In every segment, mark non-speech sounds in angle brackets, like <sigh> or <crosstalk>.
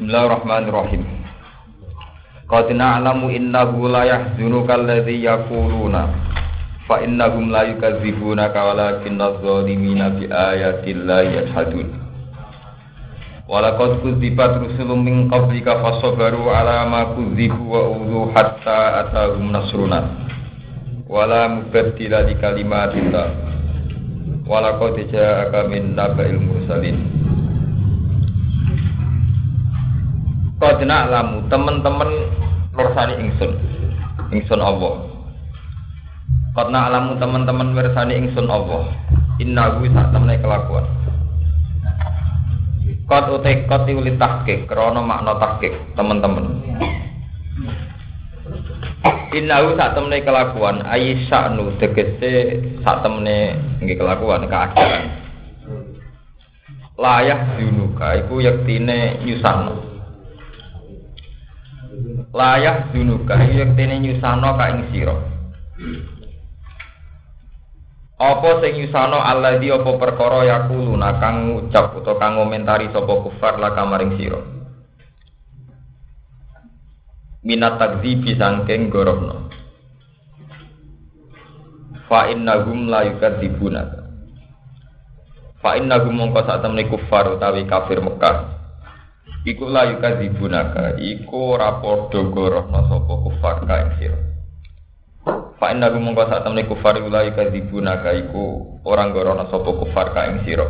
Bismillahirrahmanirrahim. Qad na'lamu innahu la yahzunuka alladhi yaquluna fa innahum la yukadzibunaka walakinna adh-dhalimina bi ayati llahi yajhadun. Walaqad kudzibat rusulun min qablika fasabaru ala ma kudzibu wa udhu hatta atahum nasruna. Wala mubaddila li kalimatillah. Walaqad ja'aka min naba'il mursalin. Kodina lamu teman-teman wersani ingsun ingsun Allah. Kodina alamu teman-teman wersani ingsun Allah. Inna gue sak temne kelakuan. Kod utek kod iuli tahkik Krono makna tahkik teman-teman. Inna gue sak temne kelakuan Ayi nu tegese sak temne Nge kelakuan keadaan. Layak dunuka Iku yaktine nyusahnu layah dunuka tene nyusano ka ing sira. Apa sing nyusano di apa perkara yakuluna kang ngucap utawa kang ngomentari sapa kufar la kamaring sira? Minat takdzibi sangking gorohno fa innahum la yukadzibuna fa innahum mongko sak kufar utawi kafir Mekah Iku layu kadzibunaka iku ora padha gorohna sapa kufar ka ing sira. Fa inna gum mongko sak temne kufar layu kadzibunaka iku ora gorohna sapa kufar ka ing sira.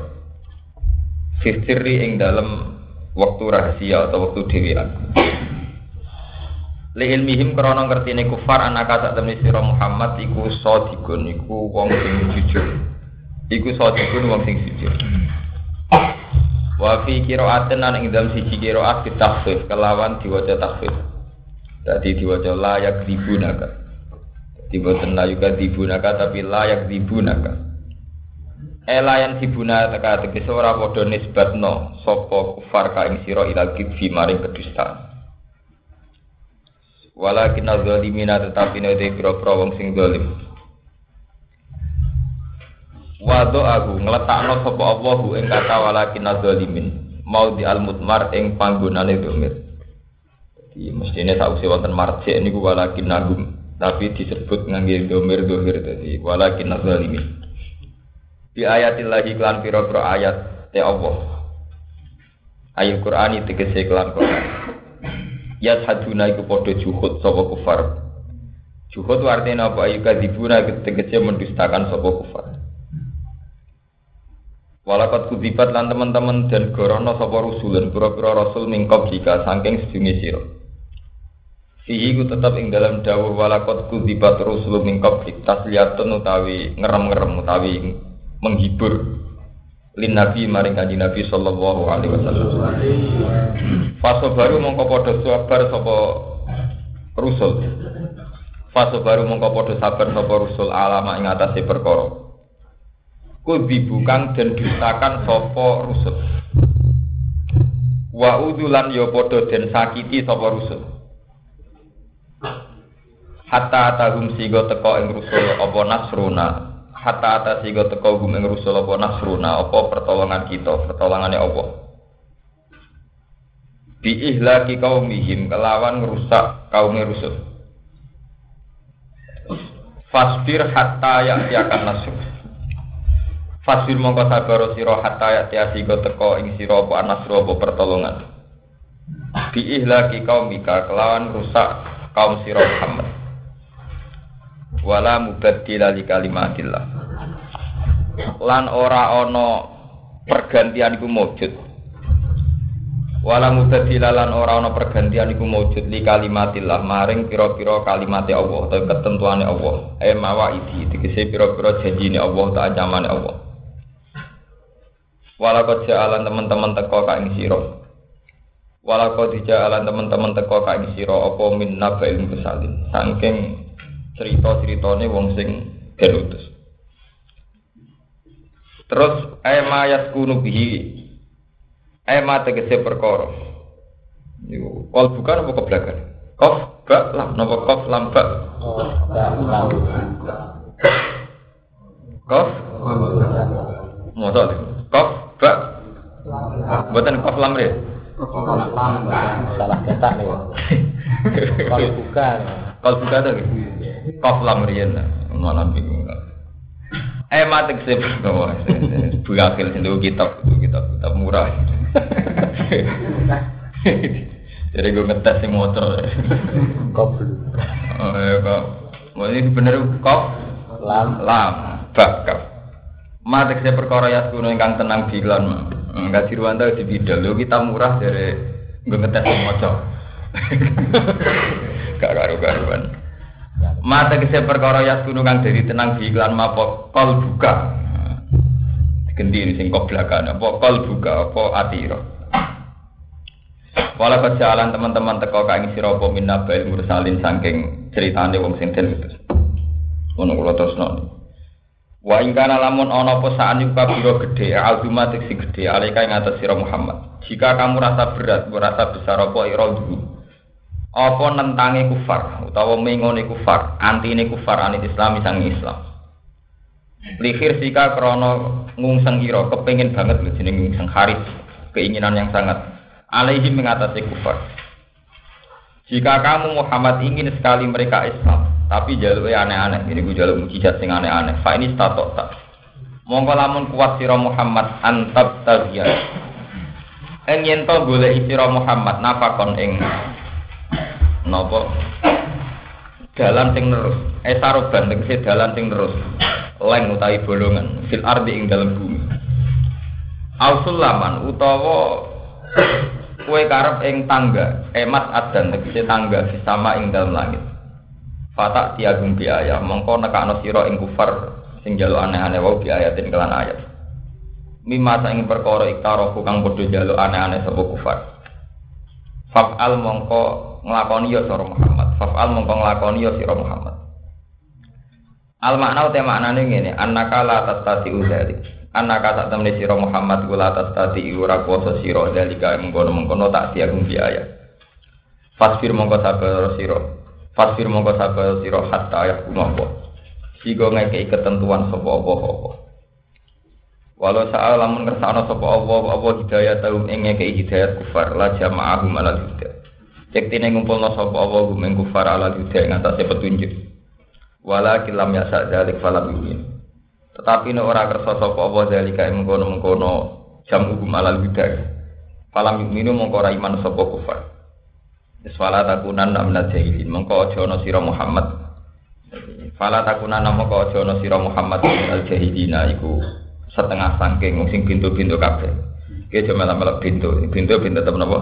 Fisiri ing dalem waktu rahasia atau waktu dhewean. Li ilmihim krana ngertine kufar anaka sak temne sira Muhammad iku sadiqun iku wong sing jujur. Iku sadiqun wong sing jujur. Wa fi qira'atin lan ing siji qira'at bitakhfif kelawan diwaca takhfif. Dadi diwaca layak dibunaka. Dadi boten layak dibunaka tapi layak dibunaka. Elayan dibunaka tegese ora padha nisbatno sapa kufar ka ing sira ila kidfi maring kedustaan. Walakin zalimina tetapi nek pira-pira wong sing zalim. Wado aku ngletakno sapa Allah ing kata walakin adzalimin mau di al mutmar ing panggonane domir. Jadi mestine sausi wonten marjek niku walakin nagum tapi disebut ngangge domir domir tadi walakin adzalimin. Di ayatillahi klan pira-pira ayat te Allah. Ayat Quran itu tegese kelan Quran. Ya saduna iku padha juhud sapa kufar. Juhud artinya apa? Ayu kadzibuna tegese mendustakan sapa kufar. Walakat kudibat lan teman-teman dan gorono sapa rusulan pura-pura rasul mingkop jika saking sedungi sira. Fihi ku tetap ing dalam dawuh walakat kudibat rusul mingkop tasliyatun utawi ngerem-ngerem utawi menghibur lin nabi maring kanjeng nabi sallallahu alaihi wasallam. Faso baru mongko padha sabar sapa rusul. Faso baru mongko padha sabar sapa rusul alama ing perkara kudibukan dan dustakan sopo rusul wa udulan yo ya podo dan sakiti sopo rusul hatta tahum sigo teko ing rusul apa nasruna. Hatta ata sigo teko gum ing rusul apa nasruna apa pertolongan kita pertolongannya Allah. Bi ihlaki kaumihim kelawan ngerusak kaum rusul fasbir hatta ya'tiakan nasr Fasbir mongko sabar sira hatta ya tiasi go teko ing sira apa anasru apa pertolongan. Bi ihlaki kaumika kelawan rusak kaum sira Muhammad. Wala mubaddila li kalimatillah. Lan ora ana pergantian iku mujud. Wala mubaddila lan ora ana pergantian iku mujud li kalimatillah maring pira-pira kalimate Allah atau ketentuane Allah. Eh mawaidi tegese pira-pira janjine Allah ta ancamane Allah. Walakot jalan teman-teman teko ka ing sira. Walakot jalan teman-teman teko ka ing sira apa min nabail musalin. Saking cerita-ceritane wong sing berutus. Terus ayma yaskunu bihi ayma tegese perkara. Niku kol bukan apa kebelakan? Kof ba lam napa kof lam ba? Kof. Motor. Kof. Mboten kof lam re. Salah cetak nih. Kalau bukan. Kalau buka tuh, kof lam riyen, malah bingung. Eh mati sih, buka akhir itu kitab, kitab, kitab murah. Jadi gue ngetes sing motor. Kop Oh, ya kok. Ini bener kok lam lam bakap. Mati saya perkara ya kuno ingkang tenang bilan mah. Enggak diruwanta di bidal. Lu kita murah dari gue ngetes motor. <laughs> Gak karu-karuan. Mata kese perkara ya kang dari tenang bilan mapo kol buka. Ganti ini sing kok belakang apa kol buka apa atiro. Wala kejalan teman-teman teko kang sira apa minna bail mursalin saking ceritane wong sing den utus. Ngono kula terusno. Wa ing kana lamun ana apa saan yuka biro gedhe aldumatik si gedhe alika ing atas sira Muhammad. Jika kamu rasa berat, merasa besar apa ira dulu. Apa nentange kufar utawa mengone kufar, antine kufar anit Islam sang Islam. Lihir sika krono ngungseng ira, kepengin banget lho jeneng ngungseng haris, keinginan yang sangat alaihi mengatasi kufar. Jika kamu Muhammad ingin sekali mereka Islam, tapi jalurnya aneh-aneh, ini gue jalur mujizat sing aneh-aneh. Fa ini statok tak. Mongko lamun kuat sira Muhammad antab tagiya. Ing yen to golek sira Muhammad napakon ing napa dalan sing terus. Esaroban tegese dalan sing terus. Leng utawi bolongan fil ardi ing dalam bumi. Ausulaman utawa kue karep ing tangga emas adan tegese tangga sama ing dalam langit fatak tiagum biaya mongko nekakno sira ing kufar sing jalu aneh-aneh wau biayatin kelan ayat. Mimma ing perkara iktarofu kang padha jalu aneh-aneh sapa kufar. Faf'al mongko nglakoni ya sira Muhammad. Faf'al mongko nglakoni ya sira Muhammad. Al makna uta maknane ngene annaka la tastati udzalik Anak kata temen siro Muhammad kula atas tadi ura kuasa siro dalika mengkono mengkono tak tiagung biaya. Fasfir mongko sabar siro. Fasfir mongko sabar siro hatta ya kuno apa. Sigo ngekei ketentuan sopo apa apa. Walau saat lamun kersana sopo apa apa hidayah tahu ing ngekei hidayat kufar la jama'ahu malal huda. Cek tine ngumpulno sopo apa gum ing kufar ala huda ing atase petunjuk. Wala kilam yasa dalik falam yumin. Tetapi nek ora kersa sapa apa dalika ing mengkono-mengkono jam hukum alal bidah. Falam yuminu mongko iman sapa kufar. Wis wala takunan namna jahilin mongko aja ana sira Muhammad. Fala takunan mongko aja ana sira Muhammad al jahilina iku setengah sangking sing pintu-pintu kabeh. Ki aja melok-melok pintu, pintu pintu tetep napa?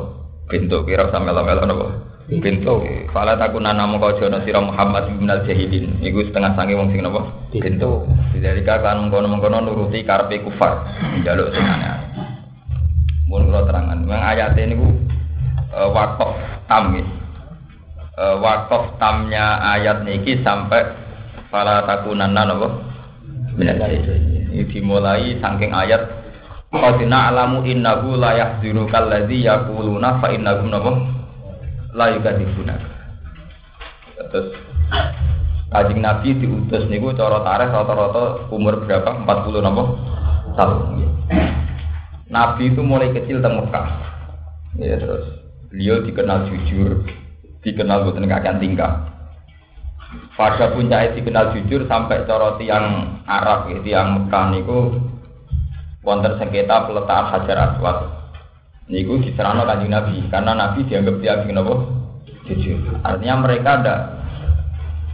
Pintu kira sampe melok-melok? Pintu. Fala takunan mongko aja ana sira Muhammad minal jahilin iku setengah sangking wong sing? Pintu. Dari kan mengkono-mengkono nuruti karpe kufar, jaluk sing aneh. Terangan, memang ayat ini ku e, wakof tam e, wakof tamnya ayat niki sampai para takunan napa? Ini dimulai saking ayat Qadina alamu innahu la yahzunukal ladzi yaquluna fa innahum napa? La yukadzibuna. Terus Kajing Nabi diutus niku cara tarikh rata-rata umur berapa? 40 napa? Tahun. Nabi itu mulai kecil teng Mekah. Ya terus beliau dikenal jujur, dikenal boten kakek tingkah. Pada puncak dikenal jujur sampai cara tiang Arab ya, tiang Mekah niku wonten sengketa peletakan Hajar Aswad. Niku diserahno kanjeng Nabi karena Nabi dianggap tiang napa? Jujur. Artinya mereka ada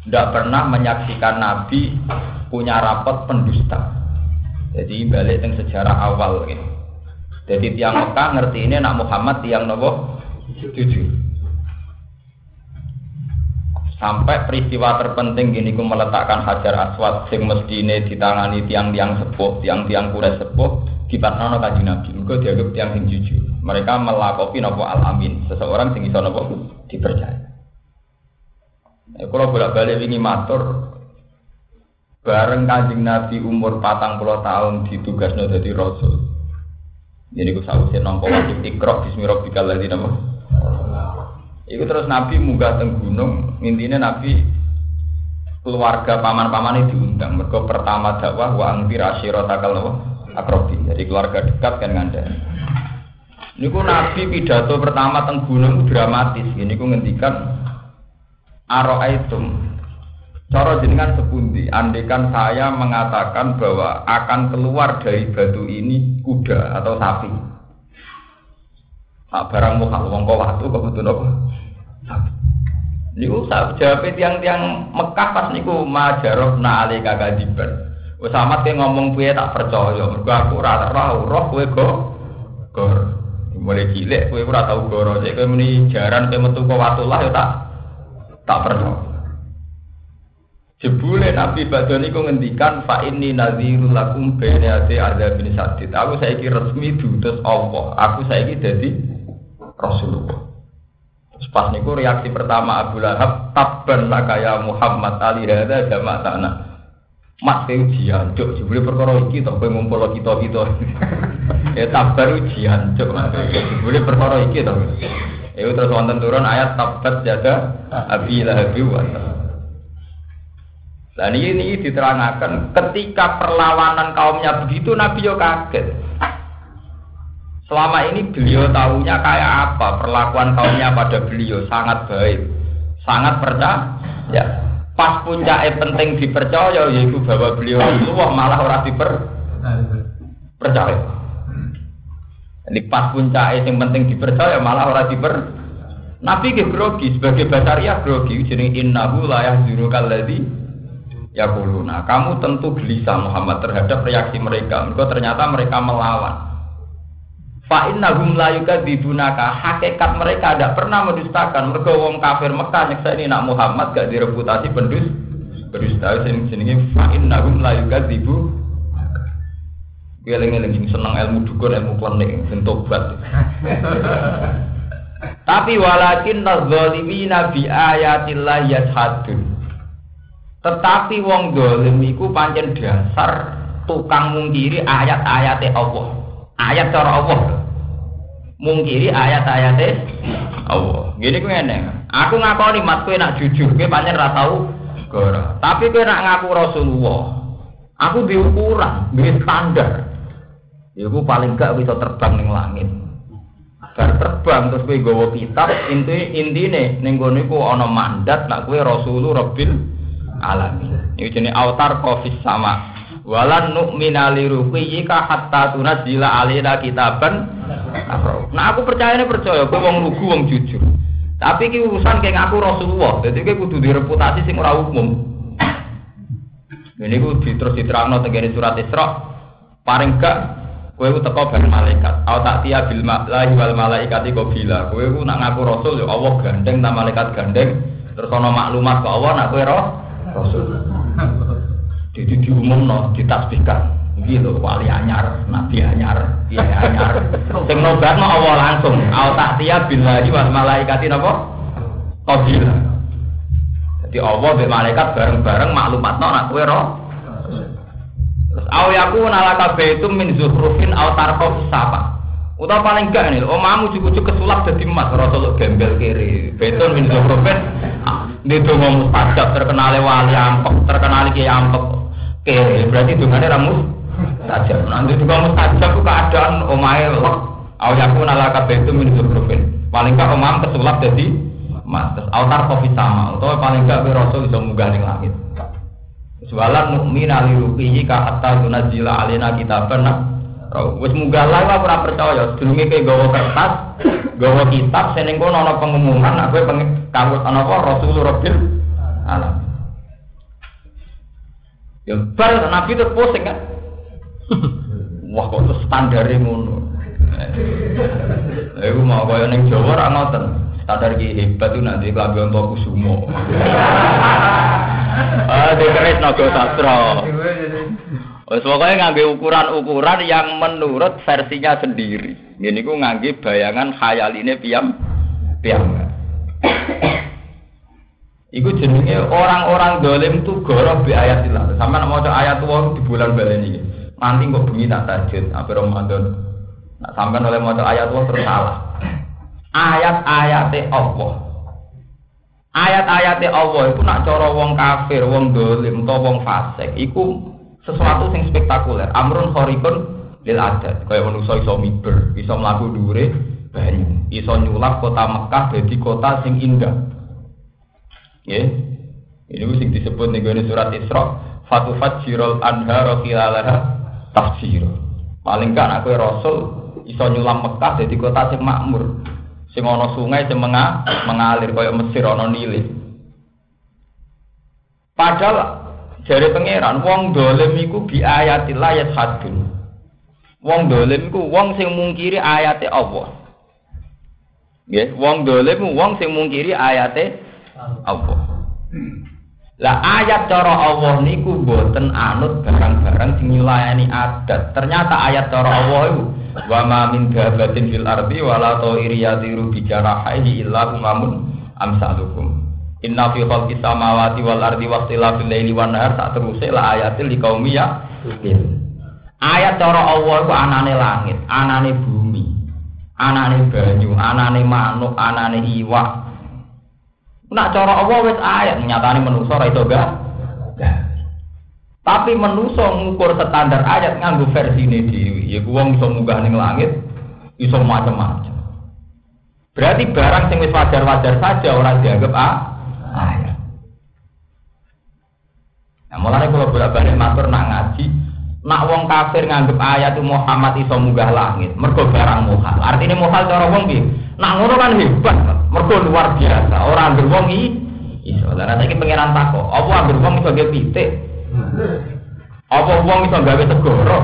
tidak pernah menyaksikan Nabi punya rapot pendusta. Jadi balik teng sejarah awal gitu. Jadi tiang Mekah ngerti ini nak Muhammad tiang nopo jujur. Sampai peristiwa terpenting gini ku meletakkan hajar aswad sing mesti ini ditangani tiang-tiang sepuh, tiang-tiang kure sepuh di patnono kaji Nabi. Mereka dianggap tiang sing jujur. Mereka melakopi nopo al amin, seseorang sing iso nopo dipercaya. Ya, kalau bolak balik ini matur bareng kanjeng Nabi umur patang puluh tahun ditugasnya jadi Rasul. Jadi gue sahusnya nompo wajib lagi nama. Iku terus Nabi munggah teng gunung, intinya Nabi keluarga paman-paman diundang. Mereka pertama dakwah wa angfir asyiratakal akrobin. Jadi keluarga dekat kan ngandani. Niku Nabi pidato pertama teng gunung dramatis. Ini ku ngendikan Aro'aitum Cara jenengan sepundi, andekan saya mengatakan bahwa akan keluar dari batu ini kuda atau sapi. Nah, barang mukhal wong kok watu kok betul apa? Niku jawab tiang-tiang Mekah pas niku majaroh na ali kakadiban. Wes amat ke ngomong piye tak percaya, mergo aku ora roh roh kowe go gor. Mulai cilik kowe ora tau goro, cek kowe muni jaran kowe metu kok watulah ya tak tak percaya. Jebule Nabi Badon niku ngendikan fa inni nadhirul lakum baina ati adzabin sadid. Aku saiki resmi diutus Allah. Aku saiki dadi Rasulullah. Terus pas niku reaksi pertama Abu Lahab tabban laka ya Muhammad ali hadza jama'atana. Mas ke ujian, cuk, jebule perkara iki to kowe ngumpul kita-kita. <laughs> ya tabar ujian, cuk, mas. Jebule perkara iki to. Ya terus wonten turun ayat tabat jada Abi Lahab wa ini, ini diterangkan ketika perlawanan kaumnya begitu Nabi yo kaget. Selama ini beliau tahunya kayak apa perlakuan kaumnya pada beliau sangat baik, sangat percaya. Ya. Pas puncaknya penting dipercaya yaitu bahwa beliau Rasulullah malah orang diper percaya. Ini pas puncaknya yang penting dipercaya malah orang diper Nabi ke grogi sebagai basaria grogi jadi innahu la yahzunukal ladzi Ya kuluna, kamu tentu gelisah Muhammad terhadap reaksi mereka. Mereka ternyata mereka melawan. Fa innahum la yukadzibunaka. Hakikat mereka tidak pernah mendustakan. Mereka wong kafir Mekah nyeksa ini nak Muhammad gak direputasi pendus. Berdusta sing jenenge fa innahum la yukadzibu. Geleng-geleng seneng ilmu dukun, ilmu klenik, sing tobat. <laughs> Tapi walakin nazalimina bi ayatillah yashadun. Tetapi wong dolim iku pancen dasar tukang mungkiri ayat-ayate Allah. Ayat cara Allah. Mungkiri ayat-ayate Allah. Gini ku ngene. Aku ngakoni mat kowe nak jujur, kowe pancen ra tau. Tapi kowe nak ngaku Rasulullah. Aku di ukuran, di standar. Iku paling gak bisa terbang ning langit. Bar terbang terus kowe gawa kitab, inti intine ning kono iku mandat nak kowe Rasulullah Rabbil alamin. Ini jenis autar kofis sama. Walan nu'mina li ruqiyika hatta tunazila alina kitaban. Nah aku percaya ini percaya, gue wong lugu wong jujur. Tapi ki urusan kayak aku Rasulullah, jadi gue kudu direputasi sing ora umum. Ini gue terus diterangno tenggene surat Isra. Paling gak kowe ku teko bareng malaikat. Au tak tiya bil malahi wal malaikati qabila. Kowe ku nak ngaku rasul ya Allah gandeng ta malaikat gandeng. Terus ana maklumat ke Allah nak kowe roh Rasul. Jadi diumum no, ditasbihkan. Gitu, wali anyar, nabi anyar, kiai anyar. Sing nobat no Allah langsung. Al tahtiya billahi wal malaikati napa? Qabila. Jadi Allah be malaikat bareng-bareng maklumat no nak kowe roh. Terus au nalaka baitum min zuhrufin au tarqa sapa. Utawa paling enggak nih, omamu cukup-cukup kesulap jadi emas, Rasul gembel kiri, beton min zuhrufin, ini dongo mustajab terkenal wali ampek, terkenal kiai ampek. Kere berarti dongane ramus mustajab. Nanti juga mustajab itu keadaan omae lek. Awayaku nalaka betu min zukrufin. Paling gak omam kesulap jadi mas. Altar kopi sama. Atau paling gak rasul bisa munggah ning langit. Sewalan mukmin ali rupiyi ka hatta tunajila alina kitaban Wis munggah lah ora percaya, sedurunge kowe gawa kertas, gawa kitab seneng kono ana pengumuman aku kanggo ana apa Rasul Rabbil alam. Ya bar Nabi itu pusing kan. <laughs> Wah kok terus standare ngono. <laughs> Iku mau kaya ning Jawa ora ngoten. Standar ki hebat itu nanti klambi untuk kusumo. <laughs> Ah, dikeris naga sastra. Pokoknya ngangge ukuran-ukuran yang menurut versinya sendiri. Ini ku ngangge bayangan khayaline piyam piyam. Iku jenenge orang-orang dolim tuh goroh bi ayat ilah. Sama nak maca ayat tua di bulan baleni. Nanti kok bengi tak tajud apa Ramadan. Nak sampean oleh maca ayat tua terus salah. Ayat-ayate Allah. Ayat-ayate Allah itu nak cara wong kafir, wong dolim, atau wong fasik, iku sesuatu yang spektakuler. Amrun khorikun lil adat. Kaya manusa iso miber, iso mlaku dhuwure banyu, iso nyulap kota Mekah dadi kota sing indah. Nggih. Ini sing disebut ning surat Isra, fatufajjirul anhara khilalaha tafsir. Paling kan aku rasul iso nyulam Mekah dadi kota sing makmur. Sing ana sungai sing mengalir kaya Mesir ana Nile. Padahal jari pangeran wong dolim iku bi ayatillah ayat hadun. Wong dolim iku wong sing mungkiri ayate Allah. Nggih, wong dolim wong sing mungkiri ayate Allah. Lah ayat cara Allah niku boten anut barang-barang sing nyulayani adat. Ternyata ayat cara Allah itu wa ma min dabatin fil ardi wala ta'iri yatiru bi jarahihi illa umamun amsalukum. Inna fi khalqis samawati wal ardi wa ikhtilafil laili wan nahar tak teruse la ayatil liqaumi ya. Ayat cara Allah itu anane langit, anane bumi, anane banyu, anane manuk, anane iwak, Nak cara Allah wis ayat nyatane manusa ora iso gak. Tapi manusa ngukur standar ayat nganggo versine dhewe. Ya wong iso munggah ning langit, iso macam-macam. Berarti barang sing wis wajar-wajar saja orang dianggap ah, ayat. Nah, mulane kalau bolak-balik matur nak ngaji, nak wong kafir nganggep ayat Muhammad iso munggah langit, mergo barang muhal. Artinya muhal cara wong piye? Nak ngono kan hebat. Mergo luar biasa. Orang ambil wong iki iso. Lah iki pangeran tako, apa ambil wong iso gawe pitik? Apa wong iso gawe segoro?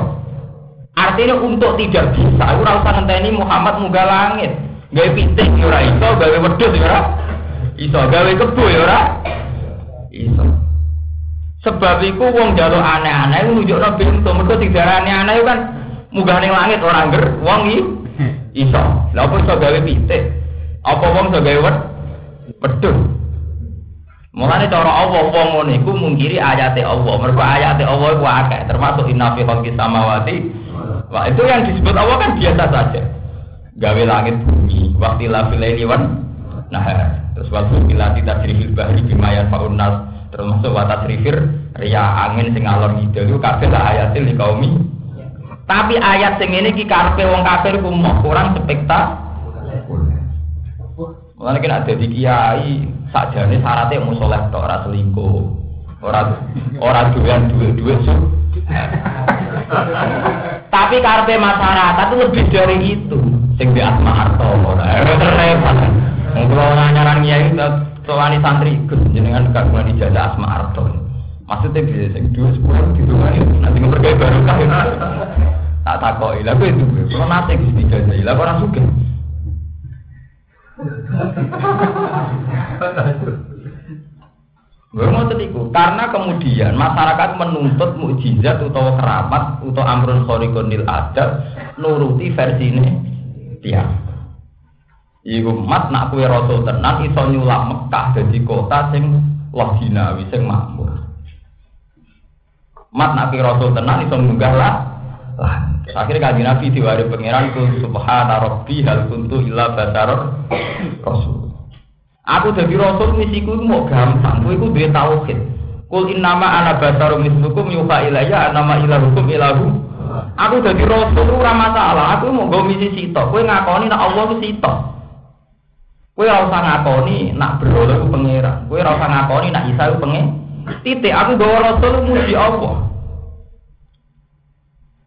Artinya untuk tidak bisa, ora usah ngenteni Muhammad munggah langit. Gawe pitik ya ora iso, gawe wedhus ya ora iso, gawe kebo ya ora iso. Sebab iku wong jaluk aneh-aneh nunjukno pintu, mergo didarani aneh kan munggah langit orang ger, wong iki iso. Lah apa iso gawe pitik? Apa wong iso gawe wed? Wedhus. Mulane cara Allah wong ngono iku mungkiri ayate Allah. Mergo ayate Allah iku akeh, termasuk inna fi khalqis samawati. Wah, itu yang disebut Allah kan biasa saja. Gawe langit bumi, waktu lafilaini wan nah terus waktu bila tidak bahri bimayan faunas termasuk watas rifir ria angin sing alor ngidul itu kabeh lah ayatil di kaumi tapi ayat sing ini ki karpe wong kafir ku kurang spektakuler. Mulane kena ada di kiai sakjane syaratnya mau soleh tok ora selingkuh. Ora ora duwean duit-duit su. Tapi karpe masyarakat itu lebih dari itu. Sing di asma harto ora repot. Wong kula nyaran kiai soalnya santri jenengan gak mulai dijajah asma harto. Maksudnya bisa sing dua sepuluh gitu kan nanti ngepergai baru kah tak takoi lah gue itu kalau nate gusti jajah lah orang suka mau tetiku, karena kemudian masyarakat menuntut mukjizat atau keramat atau amrun khorikonil ada nuruti versi ini dia. Iku mat nak kue rasul tenan iso nyulap Mekah jadi kota sing loginawi sing makmur. Mat nak kue rasul tenan iso munggah lah lah. Akhirnya kaji Nabi diwari pangeran ku subhana rabbi hal kuntu illa basar rasul. Aku jadi rasul misiku mau gampang, kowe iku duwe tauhid. Kul innama ana basarum mislukum yuha ilayya anama ilahukum ilahu. Aku jadi rasul ora masalah, aku mau go misi sitok. Kowe ngakoni nek Allah ku sitok. Kowe ora usah ngakoni nak berhala ku pangeran. Kowe ora usah ngakoni nak Isa ku pengen. Titik aku bawa rasul muji Allah.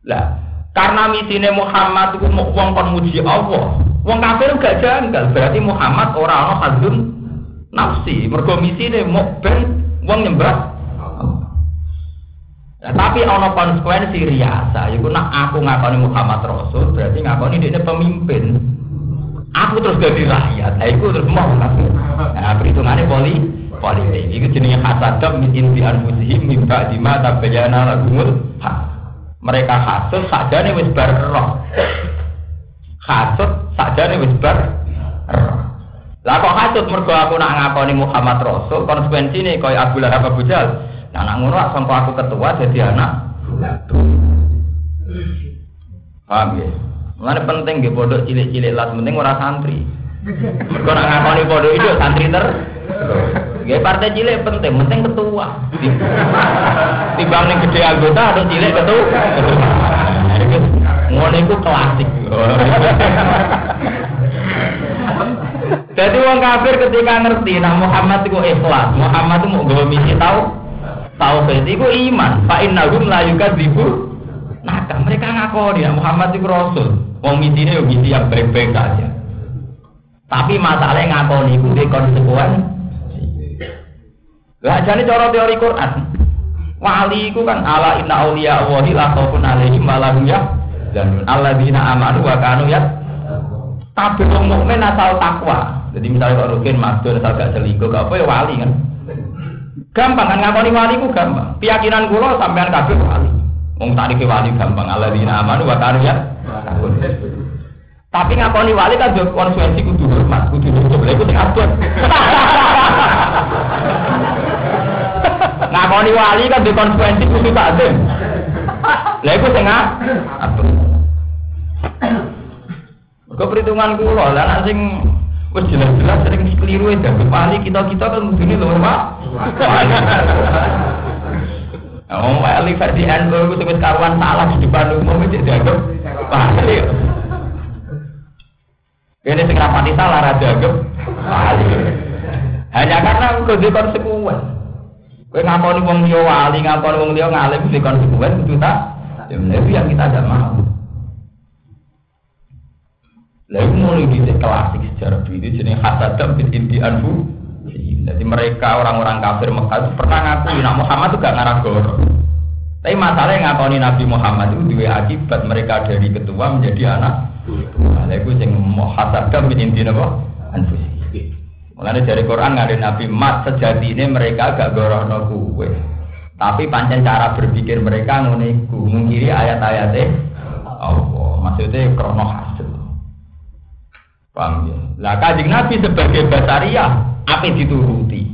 Lah, karena misine Muhammad itu mau wong kon muji Allah. Wong kafir gak janggal, berarti Muhammad ora ana hadun nafsi. Mergo misine mau ben wong nyembah Nah, tapi ana konsekuensi riasa, iku nak aku ngakoni Muhammad Rasul, berarti ngakoni dia pemimpin. Aku terus jadi rakyat, nah, iku terus mau kafir. Nah, perhitungannya poli politik. Iku jenenge hasadam min inti anfusihim min ba'di ma tabayyana lahumul haq. Mereka hasut saja nih wis bar roh. Hasut saja nih wis bar roh. Lah kok hasut mergo aku nak ngakoni Muhammad Rasul konsekuensi nih kau Abu Lahab Abu Jal nah nak ngono sampai aku ketua jadi anak. Paham ya Mulane penting nggih pondok cilik-cilik lah penting ora santri. Mergo nak ngakoni pondok itu santri ter Gak partai cilik penting, penting ketua. Timbang nih gede anggota atau cilik ketua. Ngono iku klasik. Jadi wong kafir ketika ngerti nah Muhammad itu ikhlas, Muhammad itu mau gawe misi tahu tauhid itu iman. Fa innahum la yukadzibu. Nah, mereka ngakoni ya Muhammad itu rasul. Wong misine yo misi yang baik-baik saja. Tapi masalahnya ngakoni itu di konsekuen. Lah jadi cara teori Quran. Wali itu kan ala inna auliya Allahi la khaufun alaihim wa lahum yahzanun. Alladzina amanu wa kanu ya tapi wong mukmin asal takwa. Jadi misalnya kalau rukin masuk asal gak selingkuh, gak apa ya wali kan. Gampang kan ngakoni wali ku gampang. Keyakinan kula sampean kabeh wali. Wong tadi ke wali gampang. Alladzina amanu wa ya. Tapi ngakoni wali kan juga konsekuensi kudu hormat, kudu cukup. Lha iku sing abot. <laughs> ngakoni wali kan juga konsekuensi kudu takzim. Lha iku sing abot. Kau perhitungan kulo, lah sing wis jelas-jelas sering keliru ya wali kita-kita kan mudune lho, Pak. Oh, wali versi NU itu wis karuan salah di depan umum itu dianggap wali. Ini sing rapati salah ra dianggap wali. Hanya karena kau di konsekuen. Kowe ngakoni wong liya wali, ngakoni wong liya ngalim di konsekuen itu tak. Ya, itu yang kita tidak mau. Lalu mulai di klasik sejarah itu jenis hasadam bin inti anfu. Jadi mereka orang-orang kafir Mekah itu pernah ngaku Nabi Muhammad itu gak ngarah goro. Tapi masalahnya ngakoni Nabi Muhammad itu dua akibat mereka dari ketua menjadi anak. Lalu itu yang hasadam bin inti apa? Anfu. Mulanya dari Quran ada Nabi Mat sejati ini mereka gak gorono kue. Tapi pancen cara berpikir mereka nguniku mengkiri ayat-ayatnya Allah. Maksudnya krono. Paham ya? Lah kajing Nabi sebagai basaria apa dituruti?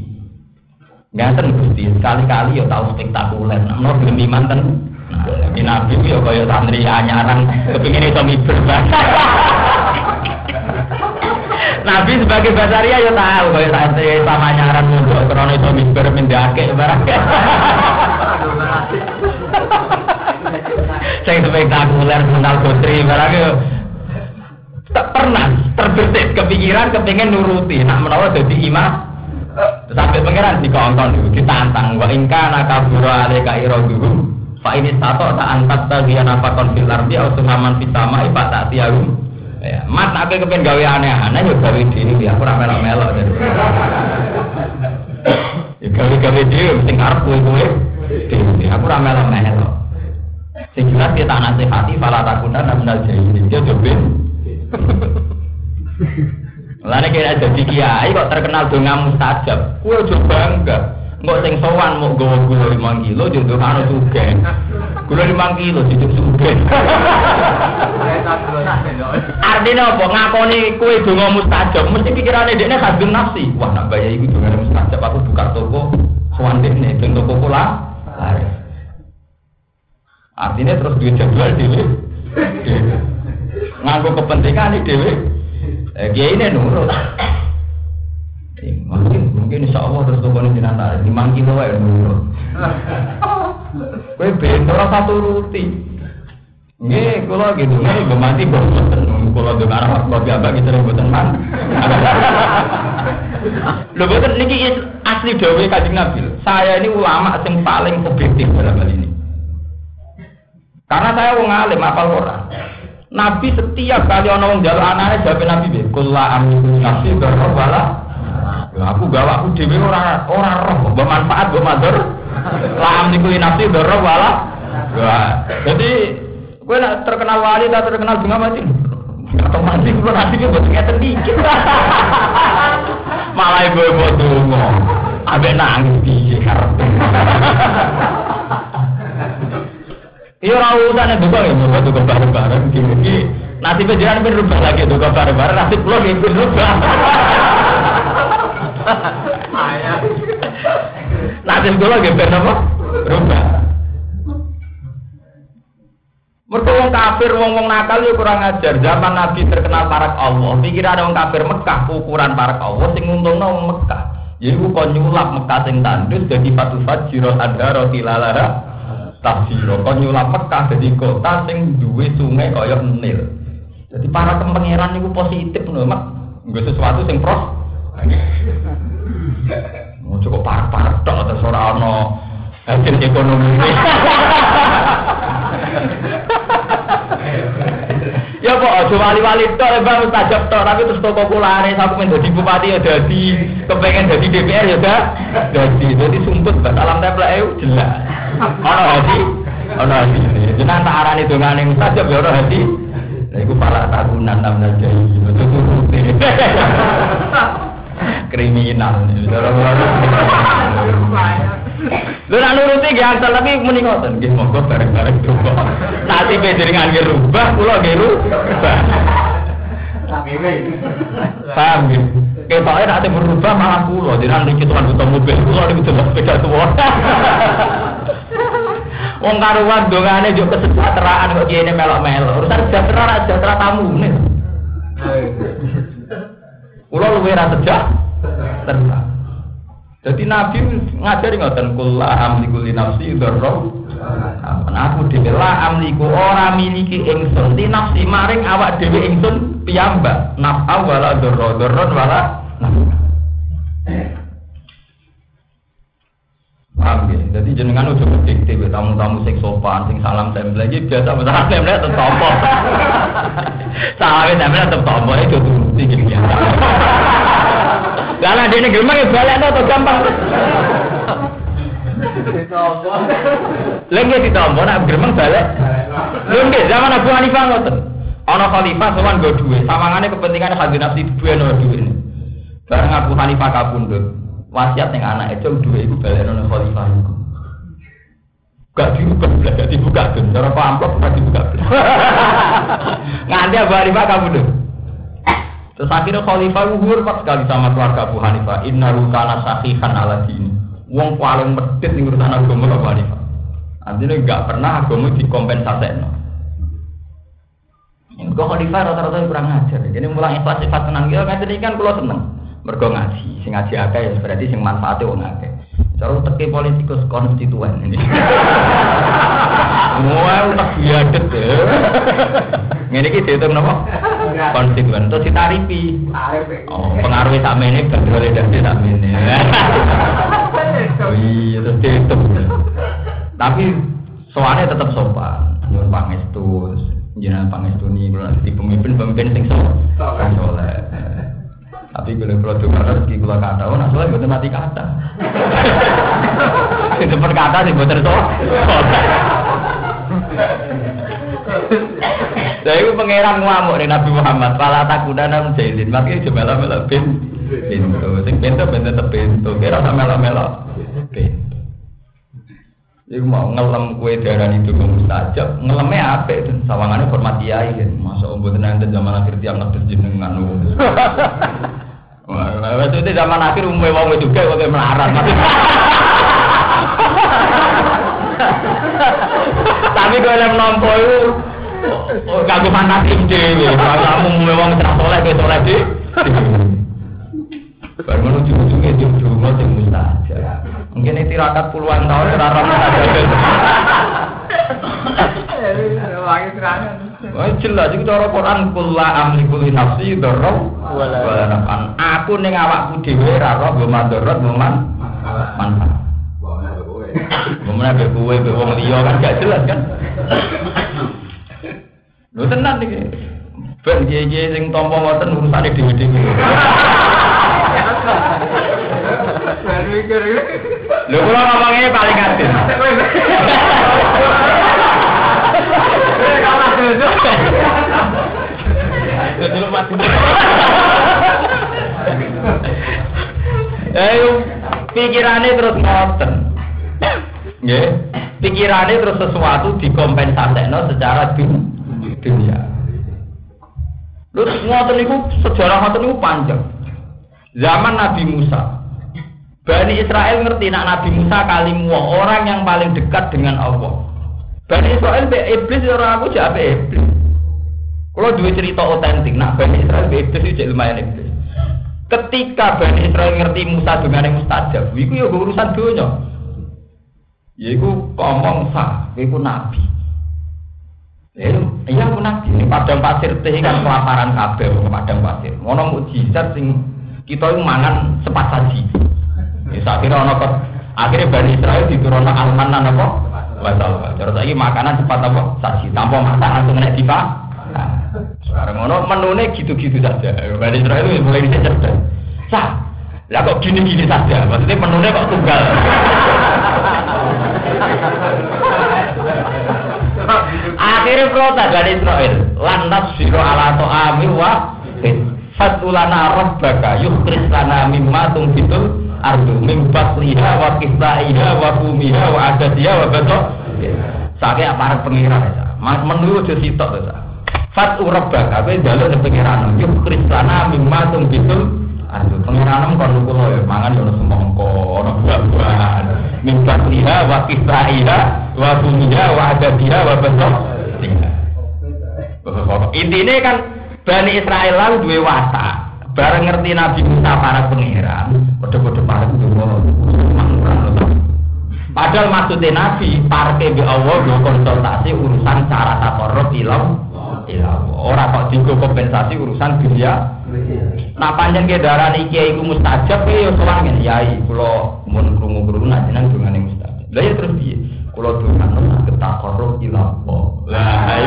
Ngaten Gusti, sekali-kali ya tahu spektakuler. Nah, belum manten. Nah, Nabi Nabi ya kaya santri anyaran kepingin itu miber <laughs> Nabi sebagai basaria ya tahu kaya santri sama anyaran mundur krono itu miber mendake barang. <laughs> Saya spektakuler mental putri barang tak pernah terbesit kepikiran kepingin nuruti. Nak menawa jadi imam sampai pangeran dikongkon dulu ditantang. Wa ingka nakabura aleka iroduhu. Fa ini satu tak angkat bagian apa konfil ardi atau suhaman fitama ipa tak tiarum. Ya mat nak kepengen gawe aneh-aneh ya gawe diri ya aku ramelo melo jadi. Ya gawe gawe diri sing arep kowe kowe diri aku ramelo melo sing jelas kita nasihati fala takunan minal jahilin dia jobin Lalu kira jadi kiai kok terkenal dengan mustajab, kue juga bangga. Nggak sing sowan mau gawa gula lima kilo, jodoh kano juga. Gula lima kilo, cukup juga. Artinya apa? Ngakoni kue donga mustajab, mesti pikirannya dia khasbun nafsi. Wah, nak bayar itu donga mustajab, aku buka toko, sowan nih, ben toko pula. Artinya terus duit jadwal dulu. Nganggo kepentingan dewi. Eh, dia ini nurut. Eh, mungkin mungkin insya Allah terus tuh ini jenazah lima kilo ya nurut. Kue bentor satu ruti. Nggih, kula gitu, nggih gue mati boten. Kula dengar arah kopi abang itu boten man. Lho boten niki asli dawuh Kanjeng Nabi. Saya ini ulama yang paling objektif dalam hal ini. Karena saya wong alim apal Quran. Nabi setiap kali ono wong njaluk anake jawab Nabi be, "Kulla amliku nafsi darra wala." Ya aku gawa aku dhewe ora ora roh, mbok manfaat mbok madur. La amliku nafsi. Ya. Jadi kowe nak terkenal wali tak terkenal bunga mati. Atau mati kulo nanti ki mbok ngeten dikit. Malah ibu ibu dongo. Abe nangis piye karepe. Iya ora usah duka ya, duka duka bareng-bareng gini. Nanti pejalan pun rubah lagi duka bareng-bareng, nanti pulang ya pun rubah. Nanti sekolah lagi ben apa? Rubah. Mereka wong kafir, wong wong nakal ya kurang ajar. Zaman Nabi terkenal parak Allah. Ada wong kafir Mekah, ukuran parak Allah, sing untung wong Mekah. Jadi kok nyulap Mekah sing tandus jadi patu fajiro ada roti lalara tafsiro kon nyulap Mekah dadi kota sing duwe sungai kaya Nil. Jadi para kepengeran niku positif lho, Mak. Nggo sesuatu sing pros. Oh, cukup parah-parah tok terus ora ana hasil ekonomi. <laughs> Ya kok aja wali-wali tok ya bang mustajab tok tapi terus toko kulare men dadi bupati ya dadi kepengen dadi DPR ya dah dadi dadi sumput bak salam templek e jelas ana hati ana hati jenengan tak arani dongane mustajab ya ora hati Nah, itu pala tahunan namanya jai, betul kriminal. Lho nak nuruti nggih asal tapi muni ngoten, nggih monggo bareng-bareng coba. Nanti panjenengan nggih rubah, kula nggih rubah. Paham? Ketoke nek ate berubah malah kula, jenengan niki tuan butuh mobil, sepeda tua. Wong karuan dongane yo kesejahteraan kok kene melok-melok. Urusan sejahtera ra sejahtera tamu nih. Kulo luwih ra sejahtera. Jadi Nabi ngajari ngoten kula amliku li nafsi dzarra. Aku dhewe la amliku ora miliki ingsun li nafsi maring awak dhewe ingsun piyambak. Naf'a wala dzarra, dzarra wala naf'a. Paham ya? Jadi jenengan udah berdikti tamu-tamu sing sopan, sing salam tempel lagi biasa salam tempel tetap tompo. <laughs> Salam tempel tetap tompo itu turuti gitu <laughs> ya. Lah dia ini gimana balik atau gampang? Lagi ditompo nak gremeng balik. Lho zaman Abu Hanifah ngoten. Ana khalifah sowan go duwe, sawangane kepentingan hadin nafsi duwe no duwe. Bareng Abu Hanifah kapundhut, wasiat yang anak itu dua ibu balik nona khalifah itu gak dibuka belas gak dibuka tuh cara kok amplop gak dibuka belas Abu Hanifah kamu tuh terus akhirnya khalifah uhur pas sekali sama keluarga Abu Hanifah. Inna rukana sahihan ala dini. Wong paling medit nih urusan agama Abu Hanifah. Artinya gak pernah agama dikompensasi no. Kok khalifah rata-rata kurang ajar. Jadi mulang ikhlas sifat tenang. Gitu, ngajar kan pulau seneng mergo ngaji sing ngaji akeh ya berarti sing manfaate wong akeh cara teke politikus konstituen ini <laughs> Wah, utak biadet ya. Ngene iki dihitung napa? Konstituen terus ditarifi. Oh, pengaruh sak mene bedole dadi sak mene. Oh iya, terus dihitung. Tapi soalnya tetap sopan. Nyuwun pangestu, jenengan pangestu ni kula dadi pemimpin-pemimpin sing soleh. Soleh. Tapi kalau produk rezeki kalau kata, oh soalnya buat mati kata. Itu perkata sih buat terso. Saya itu pangeran ngamuk nih Nabi Muhammad. Pala takudan nam jailin. Makanya coba melo bin. Pintu. Sing pintu pintu tepintu. Kira sama melo melo. Pintu. Iku mau ngelem kue darah itu ke mustajab, ngelemnya apa itu? Sawangannya hormat kiai kan, masa ombud nanti zaman akhir tiap ngetes jenengan. <laughs> Wah, itu zaman akhir umumnya mau juga pakai melarat. <laughs> Tapi kalau yang nompo itu kagum fanatik deh, kalau kamu memang cerah soleh, kayak soleh deh. <laughs> Baru menuju ujungnya di rumah yang mustajab. Mungkin itu tirakat puluhan tahun rara mustajab. Wah jelas itu cara Quran kula amliku li nafsi dzarra wala nafan. Aku ning awakku dhewe ora roh mbok mandorot mbok man manfaat. Ngomongnya be kowe be wong liya kan gak jelas kan. Lho tenan iki. Ben kiye sing tampa ngoten urusane dhewe-dhewe. <laughs> Lho kula ngomongnya paling adil. Mati. Ayo pikirannya terus ngoten. Nggih. Pikirannya terus sesuatu dikompensasekno secara dunia. Terus ngoten niku sejarah ngoten niku panjang. Zaman Nabi Musa, Bani Israel ngerti nak Nabi Musa kalimu orang yang paling dekat dengan Allah. Bani Israel be iblis orang aku jadi iblis. Kalau dua cerita otentik, nak Bani Israel be iblis itu lumayan iblis. Ketika Bani Israel ngerti Musa dengan yang mustajab, itu ya urusan dunia. Ya iku ngomong sah, iku nabi. Ya, iya aku nabi. Ini padang pasir teh kan kelaparan kabeh ke padang pasir. Ngono mukjizat sing kita mangan sepat saji. Ya sakira ono kok akhirnya Bani Israel diturunkan almanan apa? Wasal. Terus lagi makanan cepat apa? Saji. Tanpa masak langsung kena dipa. Sekarang ngono menune gitu-gitu saja. Bani Israel itu mulai cerdas. Sah. Lah kok gini-gini saja. Maksudnya menune kok tunggal. Akhirnya protes dari Israel. Lantas siro ala to'ami wa Fatulana rabbaka yukris lana mimma tungfitul ardu mim liha wa kisaiha wa kumiha wa adadiha wa beto Sakit aparat pengiran ya. Menurut aja sitok ya. Fatu rabbaka kowe njaluk ning pengiran yukris lana mimma tungfitul Aduh, pengiranam kon kula ya mangan ya ono semongko, ono buah-buahan. Min bakliha wa kisaiha wa bumiha wa adadiha wa bentuk. Intinya kan Bani Israel lalu dua watak. Bareng ngerti Nabi Musa para pengiran, kode-kode para Padahal maksudnya Nabi, parke bi Allah konsultasi urusan cara takorok ilam Orang kok digo kompensasi urusan dunia. Nah panjang ke darah nih kiai ku mustajab ya soal ngene yai kulo mun krungu krungu najenang dungane mustajab. Lah ya terus? Kulo dungan saged takorup ila Allah. Lah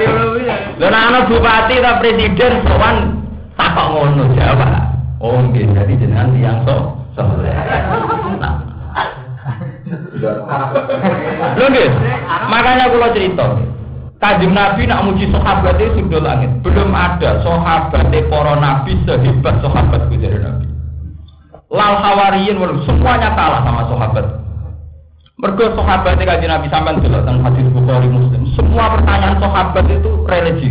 iku jam. Lha ana bupati ta presiden sowan takok ngono jawab. Oh nggih, jadi jenengan tiyang sok soleh. Lho nggih. Makanya kula cerita. Kanjeng Nabi nak muji sahabat itu sudah langit. Belum ada sahabat para nabi sehebat sahabat dari Nabi. Lal hawariyin semuanya kalah sama sahabat. Mergo sahabat kanjeng Nabi sampean delok teng hadis Bukhari Muslim. Semua pertanyaan sahabat itu religi.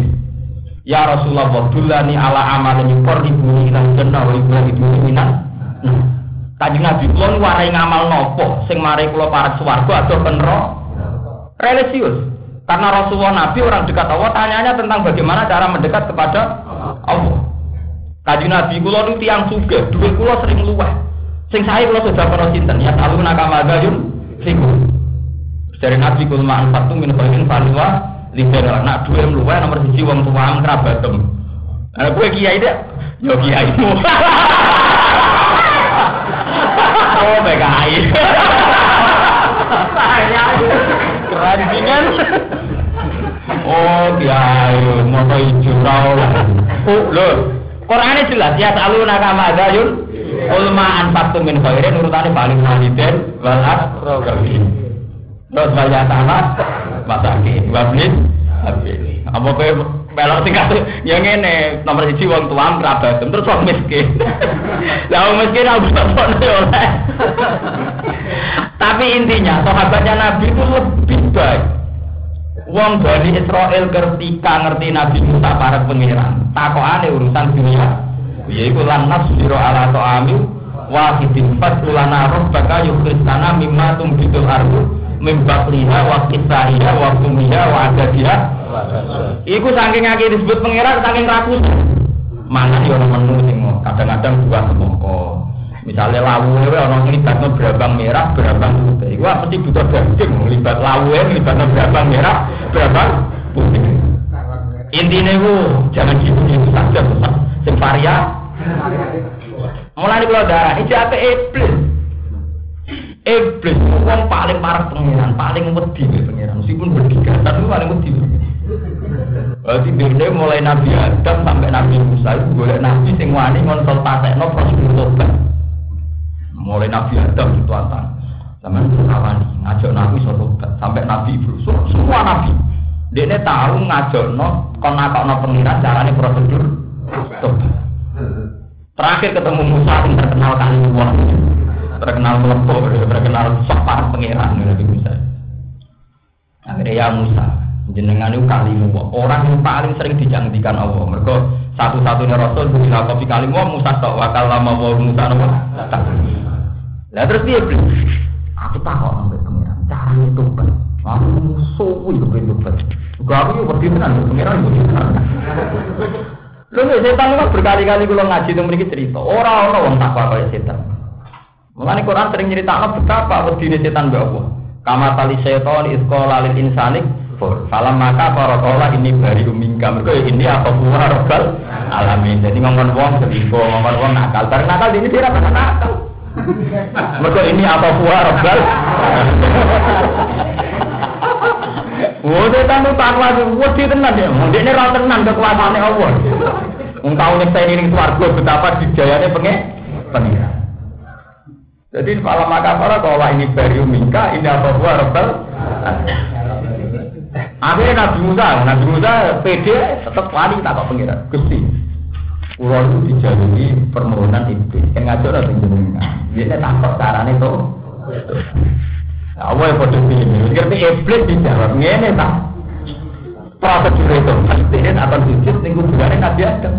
Ya Rasulullah, dulani ala amalin yuqarribuni ila jannah wa yuqarribuni minan. Nah, Kanjeng Nabi kula warai ngamal nopo sing mari kula parek swarga atau penro religius. Karena Rasulullah Nabi orang dekat Allah tanyanya tentang bagaimana cara mendekat kepada Allah. Kanjeng Nabi kula nu tiyang sugih, dhuwit kula sering luweh. Sing sae kula sudah pernah sinten ya talu nakama gayun fiku. Dari Nabi kula ma'an fatu min khairin falwa liberal nak duwe luweh nomor siji wong tuwa kerabatem. Ana kowe kiai dek, yo kiaimu. <laughs> Oh, PKI. Keren kan? Oh, kiai, mau hijau lah. Oh, loh. Quran jelas ya selalu nakama dayun ulma anfaqtu min khairin urutane paling waliden wal aqrabin. Terus banyak tanah masakin wablis habis. Apa kowe melok tingkat yang ini nomor siji wong tuam kerabat terus wong miskin. <laughs> Wong miskin aku oleh. <laughs> Tapi intinya sahabatnya Nabi itu lebih baik. Wong Bani Israel ketika ngerti Nabi Musa para pangeran, takokane urusan dunia. Yaiku lan nasbiru ala ta'ami wahidin fasulana rabbaka yukhristana mimma tumbitul ardu min bakliha wa kisaiha wa kumiha wa adadiha Iku saking akeh disebut pangeran saking rakus. Mana yo ono menu sing kadang-kadang buah semongko. Misalnya lawu orang ngelibatnya berabang merah, berabang putih. Iku mesti butuh daging, ngelibat lawu ngelibatnya berabang merah, berabang putih. Intinya itu jangan gitu gitu saja, sing varia. Mulai kalau darah, itu apa iblis? Iblis itu paling parah pengiran, paling wedi pengiran. Meskipun berdikat, tapi paling wedi. Berarti dia mulai Nabi Adam sampai Nabi Musa itu boleh Nabi sing wani no prosedur tobat. Mulai Nabi Adam itu antang. Itu kawani ngajak Nabi tobat sampai Nabi Ibrahim semua Nabi. Ini tahu ngajak no kon no pengiran caranya prosedur. Terakhir ketemu Musa yang terkenal kali wah. Terkenal melepuh, terkenal sok pengiran Nabi Musa. Akhirnya ya Musa, jenengan itu kalimu orang yang paling sering dijangdikan Allah. Mereka satu-satunya rasul bisa kopi kalimu Musa tok wakal lama wa Musa nopo lah terus dia beli. Aku tahu sampai pengiran cari itu kan aku musuh itu itu kan gak aku yuk pengiran itu tenan Lho nek setan kok berkali-kali kula ngaji teng mriki cerita, ora ana wong takwa kaya setan. Mulane Quran sering nyeritakno betapa wedine setan mbek Allah. Kama tali setan isqala lil insani. Falam maka para kala ini bari umingka. Mergo ini apa buah robbal alamin. Jadi ngomong wong sedipo, ngomong wong nakal. Bareng nakal ini dia apa nakal. Mergo ini apa buah robbal. Wah, setan itu takwa wedi tenan ya. Mundine ra tenan kekuasaane Allah. Wong tau saya ning swarga betapa dijayane penge pengira. Jadi malam maka para kalau ini barium mingka ini apa buah rebel. Akhirnya Nabi Musa, Nabi Musa pede tetap wali tak kok pengira. Gusti, Pulau itu dijalui permohonan iblis. Yang ngajar atau jenengan. Dia takut caranya itu. Allah yang bodoh ini. Ngerti iblis dijawab. Ini tak. Prosedur itu. Ini akan sujud. Ini kuburannya Nabi Adam.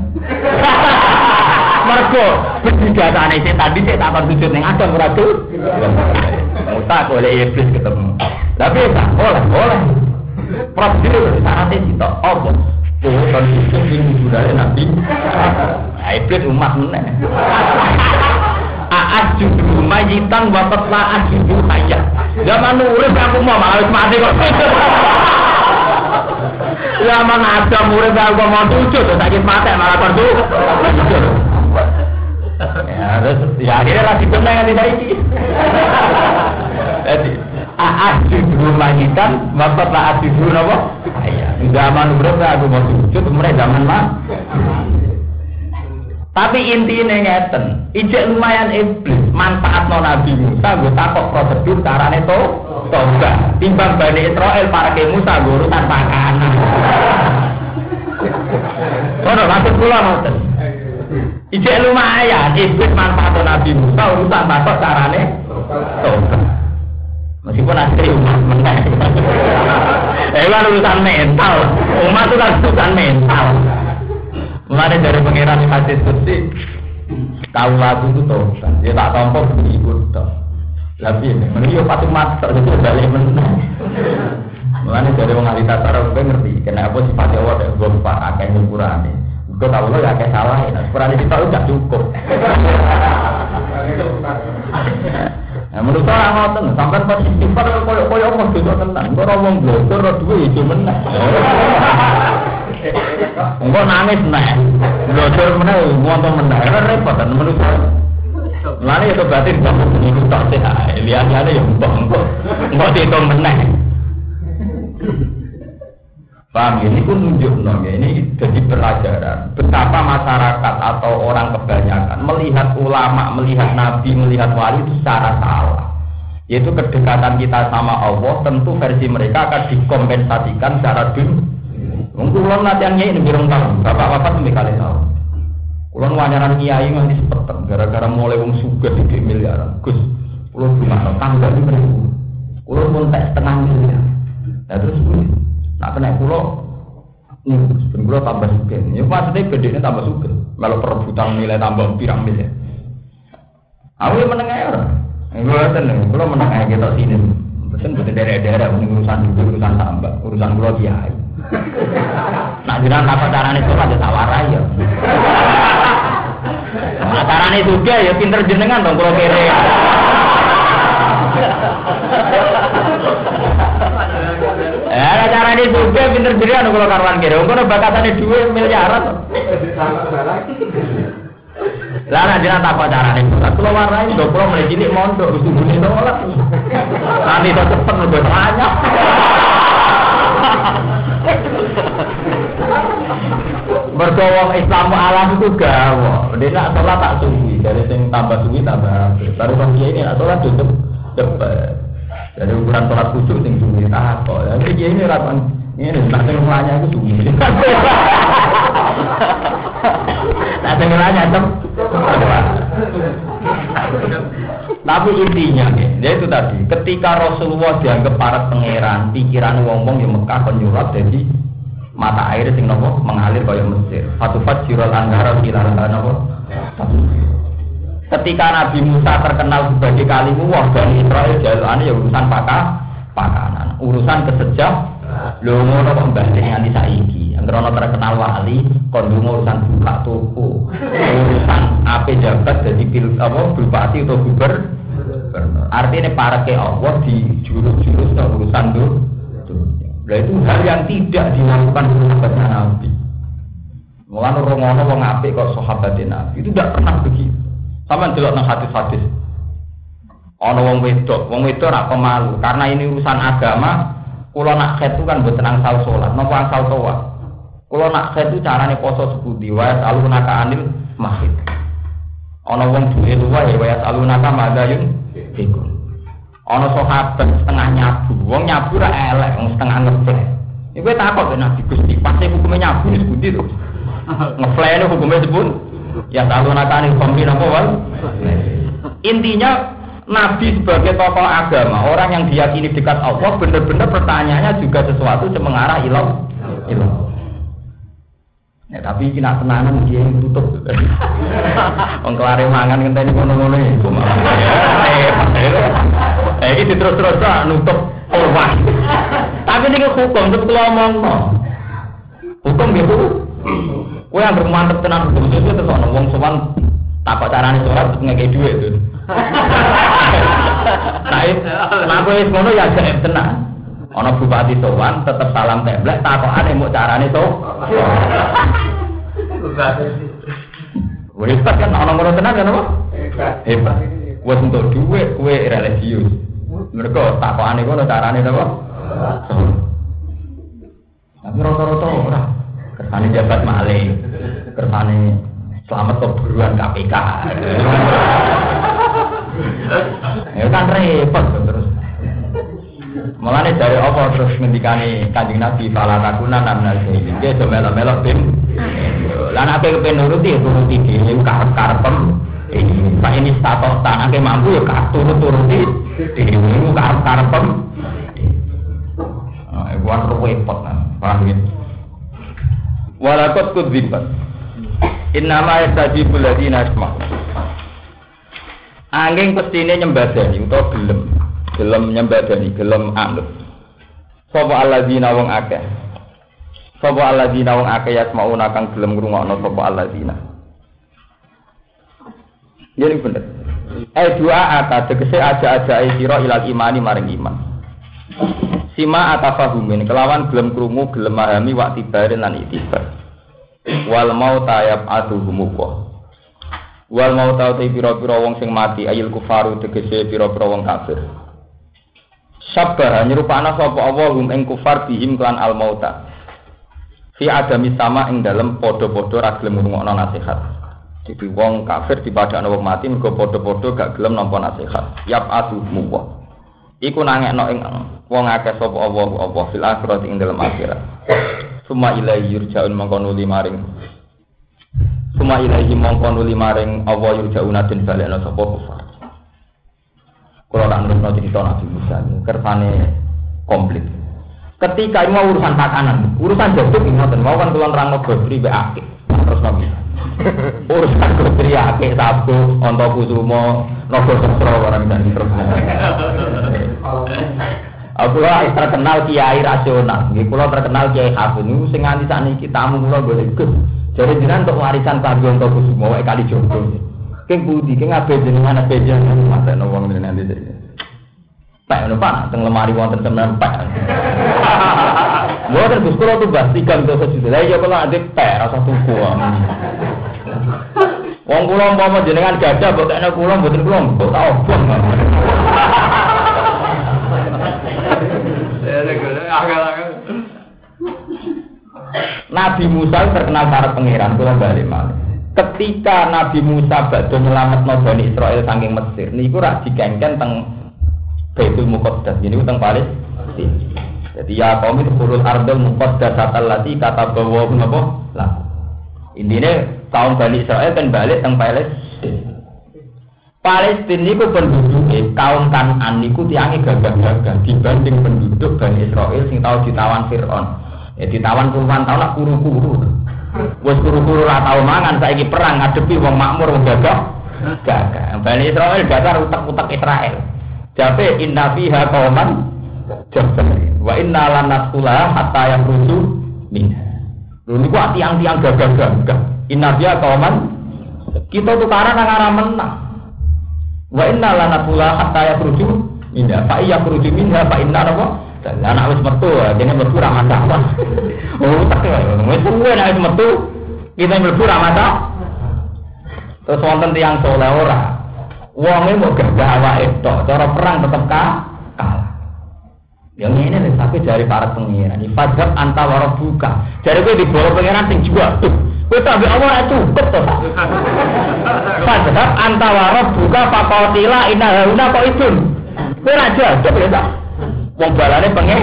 Mergo berdigatane sing tadi sik tak akan sujud ning Adam ora tuh. Musa boleh iblis ketemu. Tapi tak boleh, boleh. Prosedur syaratnya kita apa? Oh, kan sujud ning kuburane Nabi. Iblis umat meneh. <laughs> Aat judu majitan wapat laat judu hayat. <laughs> <laughs> Zaman urip aku mau malah mati kok. Zaman Adam urip aku mau sujud, sakit mati malah sujud. Ya, terus ya akhirnya lagi benar yang tidak ini. Jadi, aat judu majitan wapat laat judu apa? Iya, zaman urip aku mau sujud, mereka zaman mah. Tapi intinya ngeten, ijek lumayan iblis, manfaat non Nabi Musa, gue takut prosedur carane to, toga. Timbang Bani Israel para ke Musa, gue urusan pakanan. Kono maksud kula ngoten. Ijek lumayan, iblis manfaat non Nabi Musa, urusan takut carane toga. Meskipun asli umat menang. <laughs> Eh, urusan mental. Umat itu kan urusan mental. Mulai dari pengiran hadis kursi, tahu lagu itu tuh, dia tak tompo begini ikut tuh. Tapi ini, menurut patu mata itu balik menang. Mulai dari wong ahli tata gue ngerti, kenapa sifatnya Allah dan gue lupa akeh ukurannya. Gue tahu lo ya akeh salah, ya. Ukurannya kita udah cukup. Nah, menurut saya ngoten, sampai pas istighfar koyo koyo apa gitu tenan. Gue ngomong blogger, duwe itu menang. Enggak nangis blogger menang, ngomong menang, kan repot menurut saya. Lalu itu berarti kamu ini tak sehat, lihat-lihatnya ya enggak enggak, enggak dihitung menang. Paham ini pun nunjuk ya ini jadi pelajaran betapa masyarakat atau orang kebanyakan melihat ulama, melihat nabi, melihat wali itu secara salah. Yaitu kedekatan kita sama Allah tentu versi mereka akan dikompensasikan secara dunia. Mungkin ulun latihannya ini birung tahun, bapak-bapak lebih kali tahu. Ulun wanyaran kiai nganti sepeten gara-gara mulai wong suga di miliaran. Gus, ulun gimana? Tangga ini beribu. Ulun pun tak setengah miliar. Nah terus Nak kena pulau, nih, pulau tambah suka. Ya maksudnya bedanya tambah suka. Kalau perebutan nilai tambah pirang miliar. Aku yang menengah ya orang. Gue seneng, pulau menengah kita sini. Pesen betul daerah-daerah urusan urusan tambah, urusan pulau kiai. Nak jiran apa caranya itu ada tawaran ya. Nah, caranya juga ya pinter jenengan dong pulau kere. Ya, cara ini juga pinter anu kalau karuan kira. Engko bakatane dhuwit miliaran. Lah nek jenengan apa carane? Kulo warai do kulo mulai cilik mondok sugune nolak. Nanti to cepet udah banyak. Berdoa Islam alam itu gawa. Dia nak sholat tak suwi. Dari sing tambah suwi tambah. Baru kan ini nak sholat tutup depan. Jadi ukuran sholat khusyuk sing suwi tak kok. Jadi ini rakan ini nak sing mulanya itu suwi. <laughs> Nak sing mulanya tem. Tapi intinya ya itu tadi, ketika Rasulullah dianggap para pangeran, pikiran wong-wong yang Mekah penyurat jadi mata air sing nopo mengalir kaya Mesir. Satu fajirul anhara ilaran nopo. Ketika Nabi Musa terkenal sebagai kalimu wah Bani Israel jalane ya urusan pakah pakanan, urusan kesejah lho ngono kok mbah nganti saiki. Karena terkenal wali, kondung urusan buka toko, urusan apa jabat jadi pil apa bupati atau gubernur. Artinya para ke Allah di jurus-jurus urusan tuh. Nah itu hal yang tidak dilakukan sahabatnya Nabi. Mulane rungono wong apik kok sahabat Nabi itu tidak pernah begitu. Sama delok nang hadis-hadis. Ana wong wedok, wong wedok ora pemalu karena ini urusan agama. Kula nak itu kan buat tenang sal sholat, nopo asal toa. Kula nak khet itu carane poso seputi, wa salunaka anil mahid. Ana wong duwe luwa ya wa salunaka madayun iku. Ana sahabat setengah nyabu, wong nyabu ra elek, wong setengah ngeplek. Iku takut ben Nabi Gusti, pasti hukumnya nyabu wis budi to. <laughs> Ngeflene hukumnya sebut ya salunaka anil khamri napa wal. Intinya Nabi sebagai tokoh agama, orang yang diyakini dekat Allah, benar-benar pertanyaannya juga sesuatu yang mengarah ilah. ilah. Ya, tapi kena tenanan dia yang tutup. <laughs> Wong kelare mangan ngenteni ngono-ngono iku malah. Eh, iki terus-terus nutup peluang. <laughs> Tapi ini hukum tetep kula omongno. Hukum gitu. Kowe yang bermantep tenan hukum itu terus ana wong sowan takok carane sholat ngekek dhuwit itu. Said, <laughs> nah kowe ngono ya gaib tenan. Ana bupati sowan tetep salam templek takokane mbok carane to. Wis kan ana ngono tenan kan apa? Hebat. Wes untuk dhuwit kowe religius. Mereka takokane ngono carane to? Tapi rata-rata ora. Kersane jabat maling. Kersane selamat keburuan KPK. <laughs> ya kan repot. Mulane dari apa terus ngendikane Kanjeng Nabi fala takuna namna zaidin. Dia do melok-melok bim. Lan apa kepen nuruti ya turuti dhewe karep-karepem. Ini Pak ini status tanah mampu ya turut turuti dhewe karep-karepem. Ah, iku kan repot nah. Paham ya? Walakot kudzibat. Innama yastajibul ladina asma'u. Angin pestine nyembadani utawa gelem. Gelem nyembadani, gelem anut. Sapa alladzina wong akeh. Sapa alladzina wong akeh yasmauna kang gelem ngrungokno sapa alladzina. Jadi bener. Eh dua ata tegese aja-aja sira ilal imani maring iman. Sima atafahumin kelawan gelem krungu gelem mahami wak tibarin lan itibar. Wal mau tayab aduhumuwa. Wal mau tau te pira-pira wong sing mati ayil kufaru tegese pira-pira wong kafir. Sabar nyerupana sapa Allah hum ing kufar bihim klan al mauta. Fi adami sama ing dalem padha-padha ra gelem ngrungokno nasihat. Jadi wong kafir dipadakno wong mati mergo padha-padha gak gelem nampa nasihat. Yap aduhumuwa. Iku nangekno ing wong akeh sapa Allah Allah fil akhirat ing dalem akhirat. Suma ilaihi yurja'un mongko nuli maring Suma ilaihi mongko nuli maring Allah yurja'una den balekno sapa kufar. Kalau tak nurut cerita Nabi Musa ini, kersane komplit. Ketika ini mau urusan pakanan, urusan jatuh ingat mau kan tuan rang gobri be akeh, terus nabi. <laughs> urusan gobri akeh sabu, onto kusumo, nopo sesro orang dan terus. Aku lah terkenal kiai rasional, nggih kula terkenal kiai hafid niku sing nganti sakniki tamu kula boleh gus. Jadi jenengan untuk warisan pagi untuk kusumo kali jodoh. Keng budi, keng abe jenengan abe jenengan masa no wong nanti deh. Pak, no pak, teng lemari wonten temen pak. <laughs> Gua kan gus kula tuh bahas tiga untuk sejuta. Lah iya kalau ada pak rasa tuku. <laughs> Wong kula umpama jenengan gajah, mbok tekno kula mboten kula mbok tak obong. <laughs> Nabi Musa terkenal para pangeran kula balik malih. Ketika Nabi Musa badhe nyelametno Bani Israel saking Mesir, niku rak dikengken teng Baitul Muqaddas. Ini teng Palestina. Jadi ya kaum itu kurul ardul muqaddas allati kata bahwa napa? Lah. Intine kaum Bani Israel kan balik teng Palestina. Palestina niku penduduknya kaum Kanan niku tiange gagah-gagah dibanding penduduk Bani Israel sing tau ditawan Fir'aun. Ya ditawan puluhan tahun lah kuru-kuru. Wes kuru-kuru lah tau mangan saiki perang ngadepi wong makmur wong gagah. Gagah. Bani Israel dasar utak-utak Israel. Jabe inna fiha qauman jabbarin wa inna lan nasula hatta yakhruju minha. Lho niku tiang-tiang gagah-gagah. Inna dia kauman kita tukaran nang arah menang. Wa inna lana pula hatta ya keruju indah. Pak iya keruju minha Pak inna apa? Dan anak wis metu, dene metu ra masalah. Oh, tak ya. Wis suwe wis metu kita mlebu ra masalah. Terus wonten tiyang soleh ora. Wonge mau gagah awake tok, cara perang tetep kalah. Yang ini nih, tapi dari para pengiran. Ifadhab antawara buka. Dari gue di bawah pengiran sing juga tuh. Gue ambil Allah itu cukup tuh. Fadhab antawara buka fakotila inna hauna kok itu. Gue raja, coba ya. Wong balane pengen.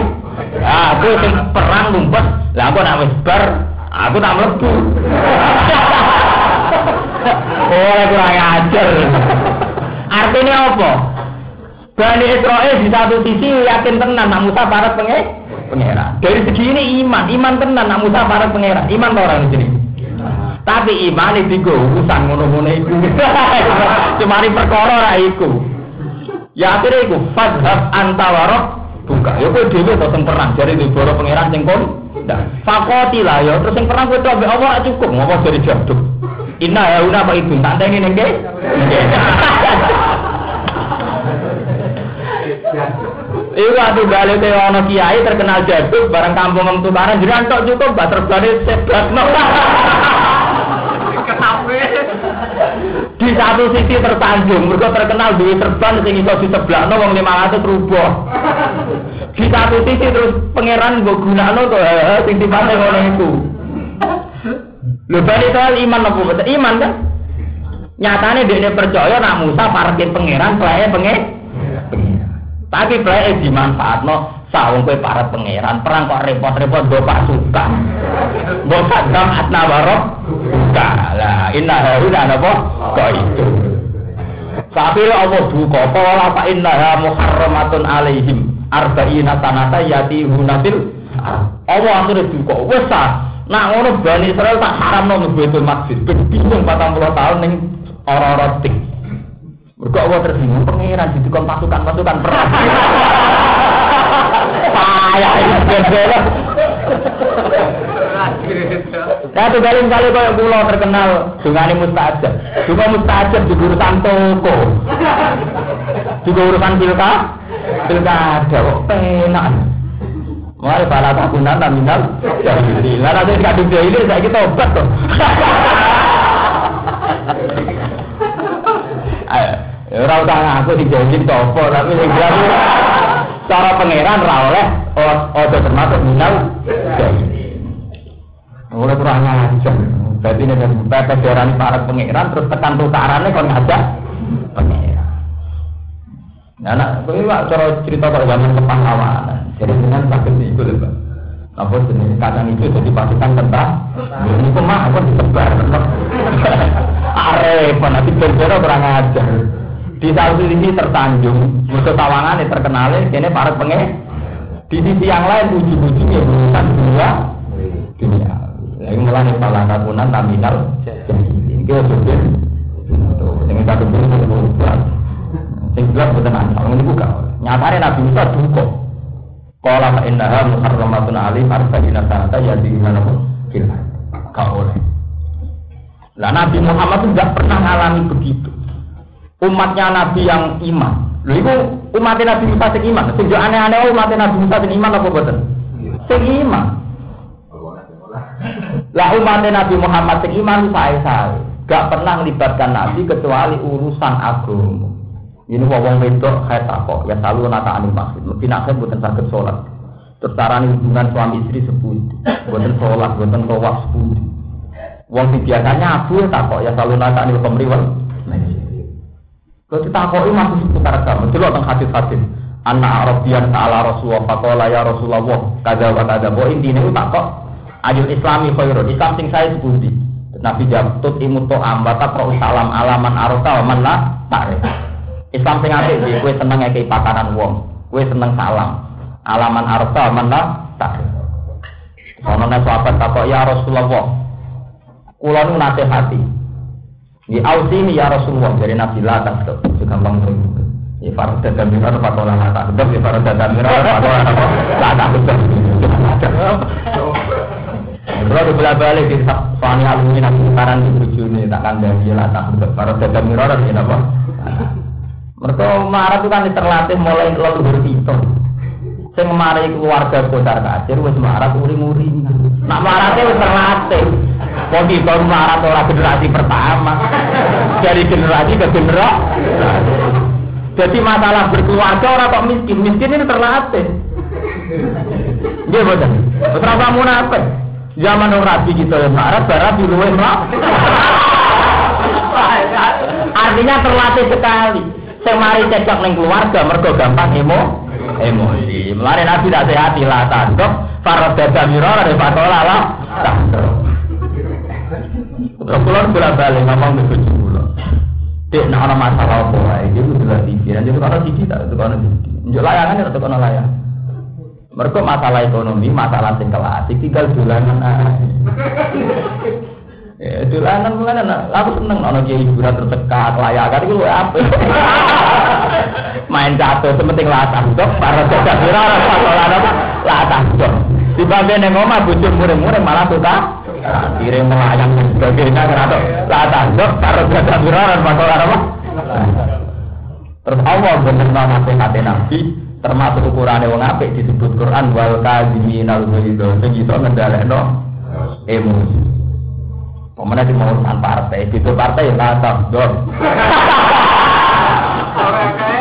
Ah, aku sing perang ngumpet. Lah aku nak wis bar, aku tak mlebu. <laughs> Oh, kurang ajar. Artinya apa? Bani Israel di satu sisi yakin tenan nak Musa para pengen pengeran. Dari segi ini iman, iman tenan nak Musa para pengeran. Iman orang sini. Tapi iman itu gue urusan ngono-ngono itu. <laughs> Cuma ini perkara ra iku. Ya akhirnya iku fadhab antawarok buka. Ya kowe dhewe to sing perang jare di boro pangeran sing kon. Fakoti lah ya terus sing perang kowe tok Allah cukup ngopo dari jaduk. Inna ya una apa itu tak ini nengke. Iku atuh balik ke ono kiai terkenal jaduk barang kampung em tukaran jiran tok cukup gak terbalik sebabno. Di satu sisi tersanjung, mereka terkenal duit serban sing iso diseblakno wong 500 rubuh. Di satu sisi terus pangeran mbok gunakno to sing dipate ngono iku. Lho bali soal iman apa betul? Iman kan? Nyatane dia percaya nak Musa parkir pangeran, selain pengen. Tapi plek dimanfaatno sawung kowe para pangeran perang kok repot-repot do pasukan. Mbok sadam atna warok buka. Lah inna haruna napa kok itu. Tapi Allah duka pola fa inna muharramatun alaihim arba'ina sanata yati hunatil Allah akhirnya duka wes Nak ngono Bani Israel tak haramno mlebu masjid. Bingung 40 tahun ning ora-ora tik. Mergo Allah tersinggung pangeran didukung pasukan-pasukan perang. Payah beda. Nah, tuh kali kau pulau terkenal dengan mustajab. Juga mustajab di urusan toko. Juga urusan pilka, pilkada kok penak. Mari para takunan nominal. Jadi, lalu saya kadung ini saya kita obat tuh. Ayo. Ya ora usah ngaku dijanji topo, tapi jelas cara pangeran ra oleh ojo termasuk minal Ora kurang ajar. Berarti nek pepet diarani para pangeran terus tekan tukarane kon ngajak pangeran. Nah, nak kowe wak cara cerita kok zaman kepahlawanan. Jadi dengan sakit itu lho, Pak. Apa jenis kadang itu jadi pasukan tentang ini kok mah kok disebar. <laughs> Arep, nanti berbeda kurang ajar di satu sisi musuh tawangan yang terkenal, ini para penge. Di sisi yang lain uji-uji ya urusan dunia, dunia. Lagi mulai kepala kabunan terminal, ini kita sudah dengan satu bulan itu bulan. Sing gelap betul nanti, ini buka. Nyatanya Nabi Musa duka. Kala fa innaha muharramatun alim arba'ina sanata ya di mana pun kira. Kau oleh. Lah Nabi Muhammad itu tidak pernah mengalami begitu umatnya Nabi yang iman. Lho itu umatnya Nabi Musa sing iman. Sing aneh-aneh umatnya Nabi Musa sing iman apa boten? Sing iman. Lah umatnya Nabi Muhammad sing iman sae-sae. Gak pernah melibatkan Nabi kecuali urusan agama. Ini wong wedok kayak takok ya selalu nata anil maksud. Mungkin akhir bukan sakit sholat. Terus hubungan suami istri sepuluh. Bukan sholat, bukan tawaf sepuluh. Wong biasanya abu takok ya selalu nata anil pemriwal. Kalau kita kok masih seputar agama, lo tentang hadis-hadis. Anak Arabian ta'ala Rasulullah, fakola ya Rasulullah, kada wa kada. Bahwa intinya itu tak kok. Ayul Islami khairun, Islam sing saya sepundi. Nabi jawab, imut to'am, bata pro salam alaman arota, man la ta'rif. Islam sing apik iki seneng ngekeki pakanan wong, kowe seneng salam. Alaman arta man la ta'rif. Ono nek sahabat takok ya Rasulullah. Kula nu nasihati, di ini ya Rasulullah dari Nabi lah tak juga gampang tuh. Ya farad dan mira apa kola tak tetap ya farad dan mira apa kola tak tetap. Kalau udah bolak balik di soalnya alumni nanti sekarang di bujuni tak kandani lah tak para dagang mirror ini apa? Mereka marah itu kan terlatih mulai leluhur itu. Saya marahi keluarga kocar kacir, wes marah uring-uring. Nak marah itu terlatih. Mau kita marah orang generasi pertama, dari generasi ke generasi. Jadi masalah berkeluarga orang kok miskin, miskin ini terlatih. Dia betul. Berapa munafik? Zaman orang rabi kita yang marah, barat di luar Artinya terlatih sekali. Saya mari cecok neng keluarga, mergo gampang emo, emosi. Mulai nabi tak sehati lah tandok, para dada miror ada patola lah tandok. Terus pulang bolak balik ngomong ke bujuk pulau. Dek, nak masalah apa wae, dia kudu lah pikiran, jadi kalau siji tak, itu kalau siji. Njuk layangan ya, itu kalau layang. Mereka masalah ekonomi, masalah sing klasik, tinggal dolanan ae. Ya, dolanan mulane aku seneng ana kiai hiburan tercekat, layakan iku apa? <laughs> Main catur sementing latah dok, para jaga pira ora salah apa? Latah dok. Dibanding ning omah bojone mure-mure malah suka kirim melayang dan sebagainya karena latah dok, para jaga pira ora salah apa? Terus Allah bener nasihat Nabi termasuk ukurannya wong apik disebut Quran wal kadziminal ghaidho sing iso ngendhalekno emosi. Pemenang di <laughs> mau urusan partai, itu partai lah dong.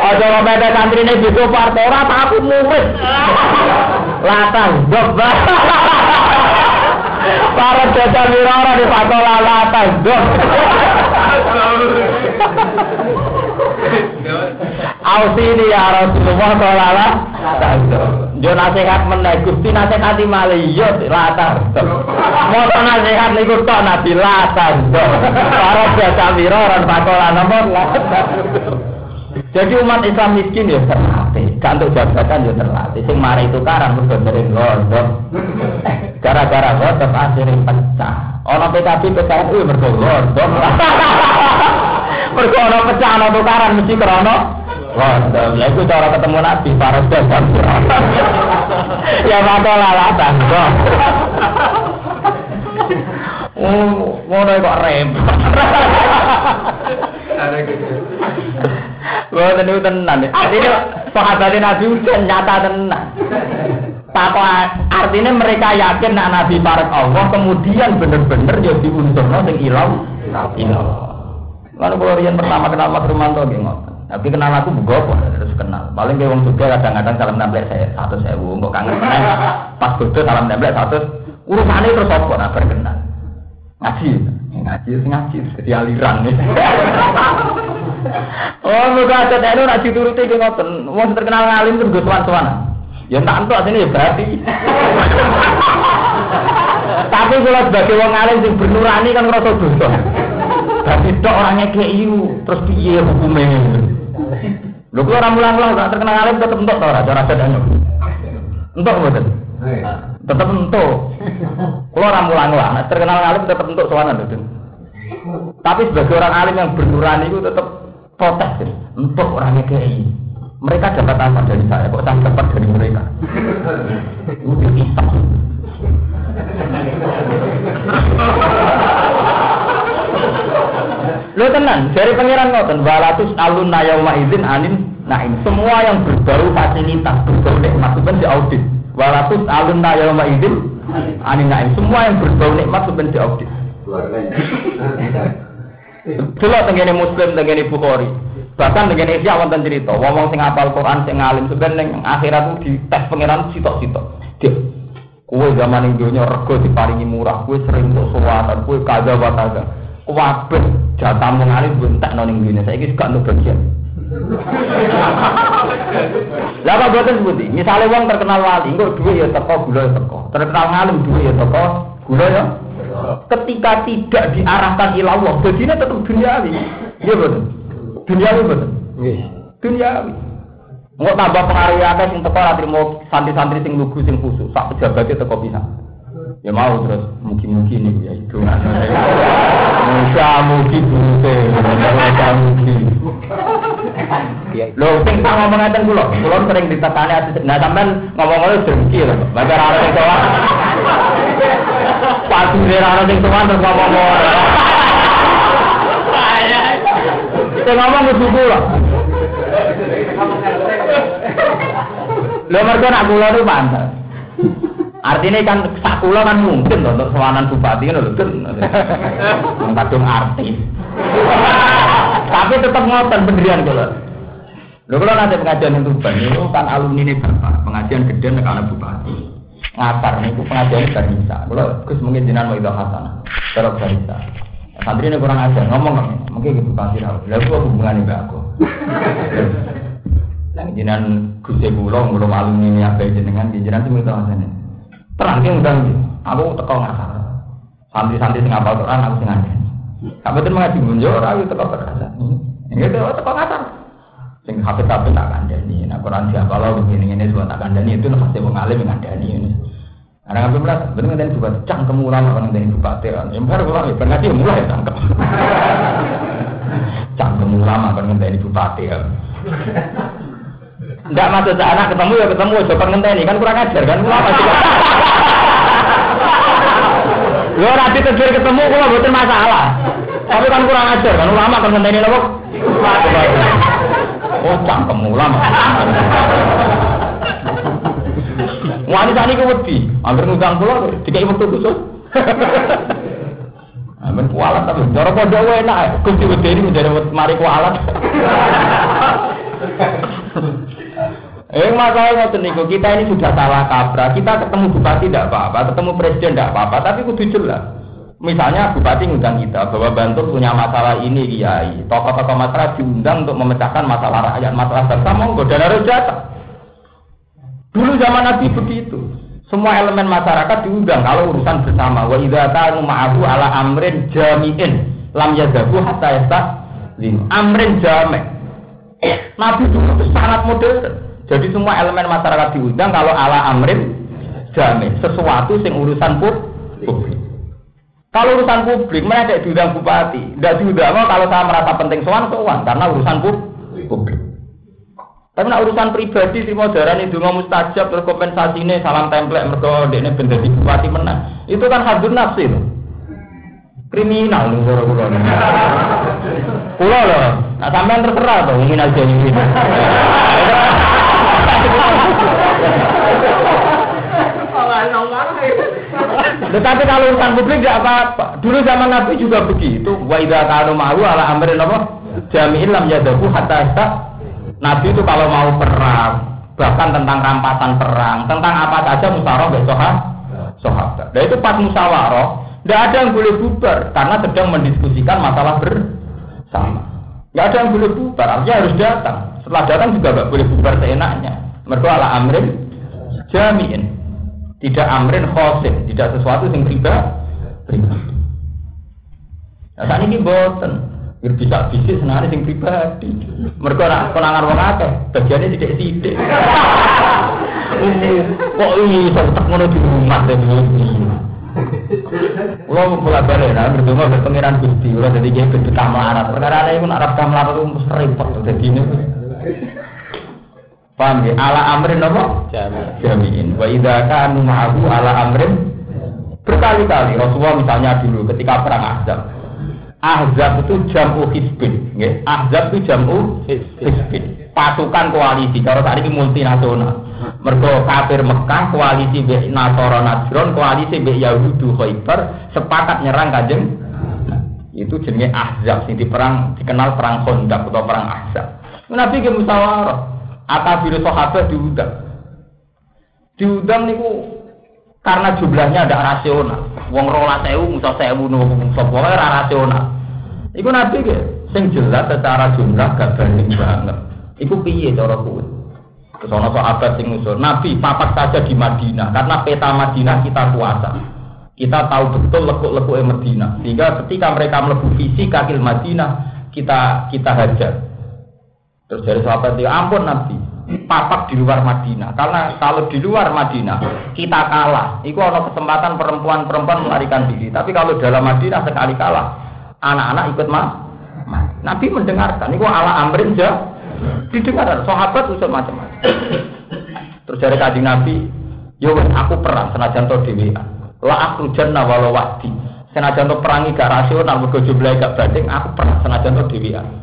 Ojo ngomong santri ini itu partai orang aku murid. Latang dong. <laughs> Para jajah mirara di patola latang dong. <laughs> Ausini ya Rasulullah sallallahu Jo nasihat meneh Gusti nasihati malih yo latar. Moto nasihat niku tok Nabi latar. Para jasa wira ora nomor latar. Jadi umat Islam miskin ya terlatih, gak untuk jabatan ya terlatih. Sing mari itu karang mergo sering gondok. Gara-gara gondok akhirnya pecah. Ono PKB PKN mergo gondok. <laughs> Mergo ono pecah ono tukaran mesti krono gondok. Lah iku cara ketemu Nabi para jasa <laughs> Ya bakal lalatan kok. Oh, ngono kok repot. Wah, niku tenan. Artinya sahabat Nabi udah nyata tenan. Papa artinya mereka yakin nak Nabi parek Allah kemudian bener-bener ya diunsurno sing ilang ilang. Lalu kalau rian pertama kenal Mas Rumanto ngoten. Tapi kenal aku bugo terus kenal. Paling kayak wong juga kadang-kadang salam nempel saya satu sewu, kok kangen meneh. Pas bodoh salam nempel satu urusannya terus apa nah berkenal. Ngaji, ngaji ngaji jadi aliran nih. <laughs> Oh, muga ada tenu nak dituruti ki ngoten. Wong terkenal ngalim terus go tuan-tuan. Ya tak entuk asine ya berarti. <laughs> Tapi kalau sebagai wong alim sing bernurani kan ngerasa dosa. <laughs> Tapi tok orangnya kayak terus piye hukumnya? Lho kula ora mulang-mulang tak terkenal alim tetep entuk to ora cara sedanya. Entuk mboten? Tetep entuk. Kula ora mulang-mulang, nek terkenal alim tetep entuk sowanan lho. Tapi sebagai orang alim yang bernurani itu tetap protes untuk orangnya KI. Mereka dapat apa dari saya? Kok saya dapat dari mereka? Itu kita. Lo tenang, dari pangeran ngoten, walatus alun nayauma izin anin naim. Semua yang berbau fasilitas, berbau nikmat itu kan diaudit. Walatus alun nayauma izin anin naim. Semua yang berbau nikmat itu kan diaudit. Delok tengene Muslim tengene Bukhari. Bahkan tengene Isya wonten cerita, wong sing apal Quran sing alim sebenarnya ning akhirat itu dites pangeran sitok-sitok. Kue zaman yang dunia rego diparingi murah, kue sering untuk suwatan, kue kaza wataga. Kabeh jatah mengalir bentak noning dunia, saya ini suka untuk bagian. <laughs> Lah boten sebuti? Misalnya wong terkenal wali, engko duwe ya teko, gula ya teko. Terkenal ngalim duwe ya teko, gula ya. Ketika tidak diarahkan ila Allah, jadinya tetap duniawi. Iya betul. Duniawi betul. Duniawi. Nggak tambah pengaruh akeh sing teko ora trimo santri-santri sing lugu sing khusus, sak pejabatnya teko bisa. Ya mau terus mugi-mugi nih ya itu. Musa mugi bute, musa mugi. Lho sing tak ngomong ngaten kula, kula sering ditetani ati nah sampean ngomong-ngomong dengki lho. Maka ora iso. Padu rara sing tuan terus ngomong ora. Sing ngomong kudu kula. Lho mergo nak kula itu pantes. Artinya kan sak kula kan mungkin loh untuk sewanan bupati kan lho kan. <laughs> Kadung artis. Tapi tetap ngoten pendirian kula. Lho kula nanti pengajian yang Tuban itu kan alumni ini bapak, pengajian gede nek bupati. Ngatar niku pengajian barisa. Kula Gus mungkin jenengan mau itu hasanah. Terus barisa. Santri ini kurang ajar, ngomong. Mungkin gitu kasih tahu. Lalu gua hubungan mbak aku. Yang jenengan Gus Kula belum alumni ini apa jenengan jenengan tuh minta hasanah. Terang ki undang Aku teko ngasar. Santri-santri sing apal Quran aku sing ngandani. Sampai itu mengaji munjur, aku teko berasa. Ini itu teko ngasar. Sing hafid-hafid tak kandani. Nah Quran siapa lo begini ini semua tak kandani itu nafasnya wong alim yang kandani ini. Karena ngambil belas, bener ngenteni juga cang kemulan apa ngenteni bupati kan. Yang baru pulang, ya ngaji mulai tangkap. Cang kemulan apa ngenteni bupati kan. Enggak ke anak ketemu ya ketemu, coba ngenteni kan kurang ajar kan. Ulama juga. Lo nanti tegur ketemu kok bukan masalah. Tapi kan kurang ajar kan ulama kan ngenteni nopo. Oh, cangkem ulama. Wanita ini wedi, hampir ngundang pulau, dikai waktu khusus. Amin kualat tapi cara pondok wae enak. Gusti wedi ini menjadi mari kualat. Eh masalah ngoten niku kita ini sudah salah kaprah. Kita ketemu bupati tidak apa-apa, ketemu presiden tidak apa-apa, tapi kudu jelas. Misalnya bupati ngundang kita bahwa Bantul punya masalah ini kiai, tokoh-tokoh masyarakat diundang untuk memecahkan masalah rakyat, masalah bangsa monggo dan harus datang. Dulu zaman Nabi begitu. Semua elemen masyarakat diundang kalau urusan bersama. Wa idza kanu ma'ahu ala amrin jami'in lam yadhabu hatta yastaslim. Amrin jami'. Nabi dulu itu sangat modern. Jadi semua elemen masyarakat diundang kalau ala amrin jami', sesuatu sing urusan publik. Kalau urusan publik, mereka tidak diundang bupati. Tidak diundang kalau saya merasa penting soan, soan. Karena urusan publik. Tapi nak urusan pribadi si modern itu nggak mustajab terus kompensasi ini salam template mereka ini benda di bupati menang. Itu kan hadun nafsi. Kriminal nih kulo kulo. Kulo loh. Nah sampean terserah tuh ingin aja ini. Tetapi kalau urusan publik tidak apa-apa. Dulu zaman Nabi juga begitu. Wa idza kanu ma'ru ala amrin apa? Jami'in lam yadahu hatta Nabi itu kalau mau perang, bahkan tentang rampasan perang, tentang apa saja musyawarah besok sahabat. Dan itu pas musyawarah, tidak ada yang boleh bubar karena sedang mendiskusikan masalah bersama. Tidak ada yang boleh bubar, artinya harus datang. Setelah datang juga nggak boleh bubar seenaknya. Mereka ala amrin jami'in. Tidak amrin khosim, tidak sesuatu yang pribadi. Nah, saat ini boten. Biar bisa bisnis senang sing pribadi. Mereka nak konangan wong akeh, bagiannya tidak sidik. Kok ini tetap ngono di rumah dan ini. Kulo mulai balik nah berdua berpengiran gusti, kulo jadi dia bentuk kamlarat. Perkara ada yang Arab kamlarat itu mesti repot jadi ini. Paham ya? Ala amrin apa? Jami'in. Wa idza kanu ma'ahu ala amrin berkali-kali Rasulullah misalnya dulu ketika perang Ahzab Ahzab itu jamu hisbin, nggih. Ahzab itu jamu hisbin. Pasukan koalisi, kalau ini multinasional. Mergo kafir Mekah, koalisi be Nasara Najron, koalisi be Yahudu Khaybar sepakat nyerang Kanjeng. itu jenenge Ahzab sing diperang dikenal perang Khandaq atau perang Ahzab. Nabi ke musyawarah, akabir sahabat diundang. Diundang niku karena jumlahnya ada rasional. Wong rola sewu, musa sewu, nunggu sapa ora rasional. Iku nabi ke, sing jelas secara jumlah gak banding banget. Iku piye cara kuwi? Terus ana sahabat sing usul, Nabi papat saja di Madinah karena peta Madinah kita kuasa. Kita tahu betul lekuk-lekuk Madinah. Sehingga ketika mereka melebu visi kaki Madinah, kita kita hajar. Terus dari sahabat itu, ampun Nabi, papak di luar Madinah. Karena kalau di luar Madinah kita kalah, itu ada kesempatan perempuan-perempuan melarikan diri. Tapi kalau dalam Madinah sekali kalah, anak-anak ikut mah. Nabi mendengarkan, itu ala amrin jah. Didengar, sahabat usul macam-macam. Terus dari kajian Nabi, yo aku perang senajan to dewi. La akhrujanna walau wadi. Senajan to perangi gak rasional mergo jumlahe gak banding, aku pernah senajan to dhewean.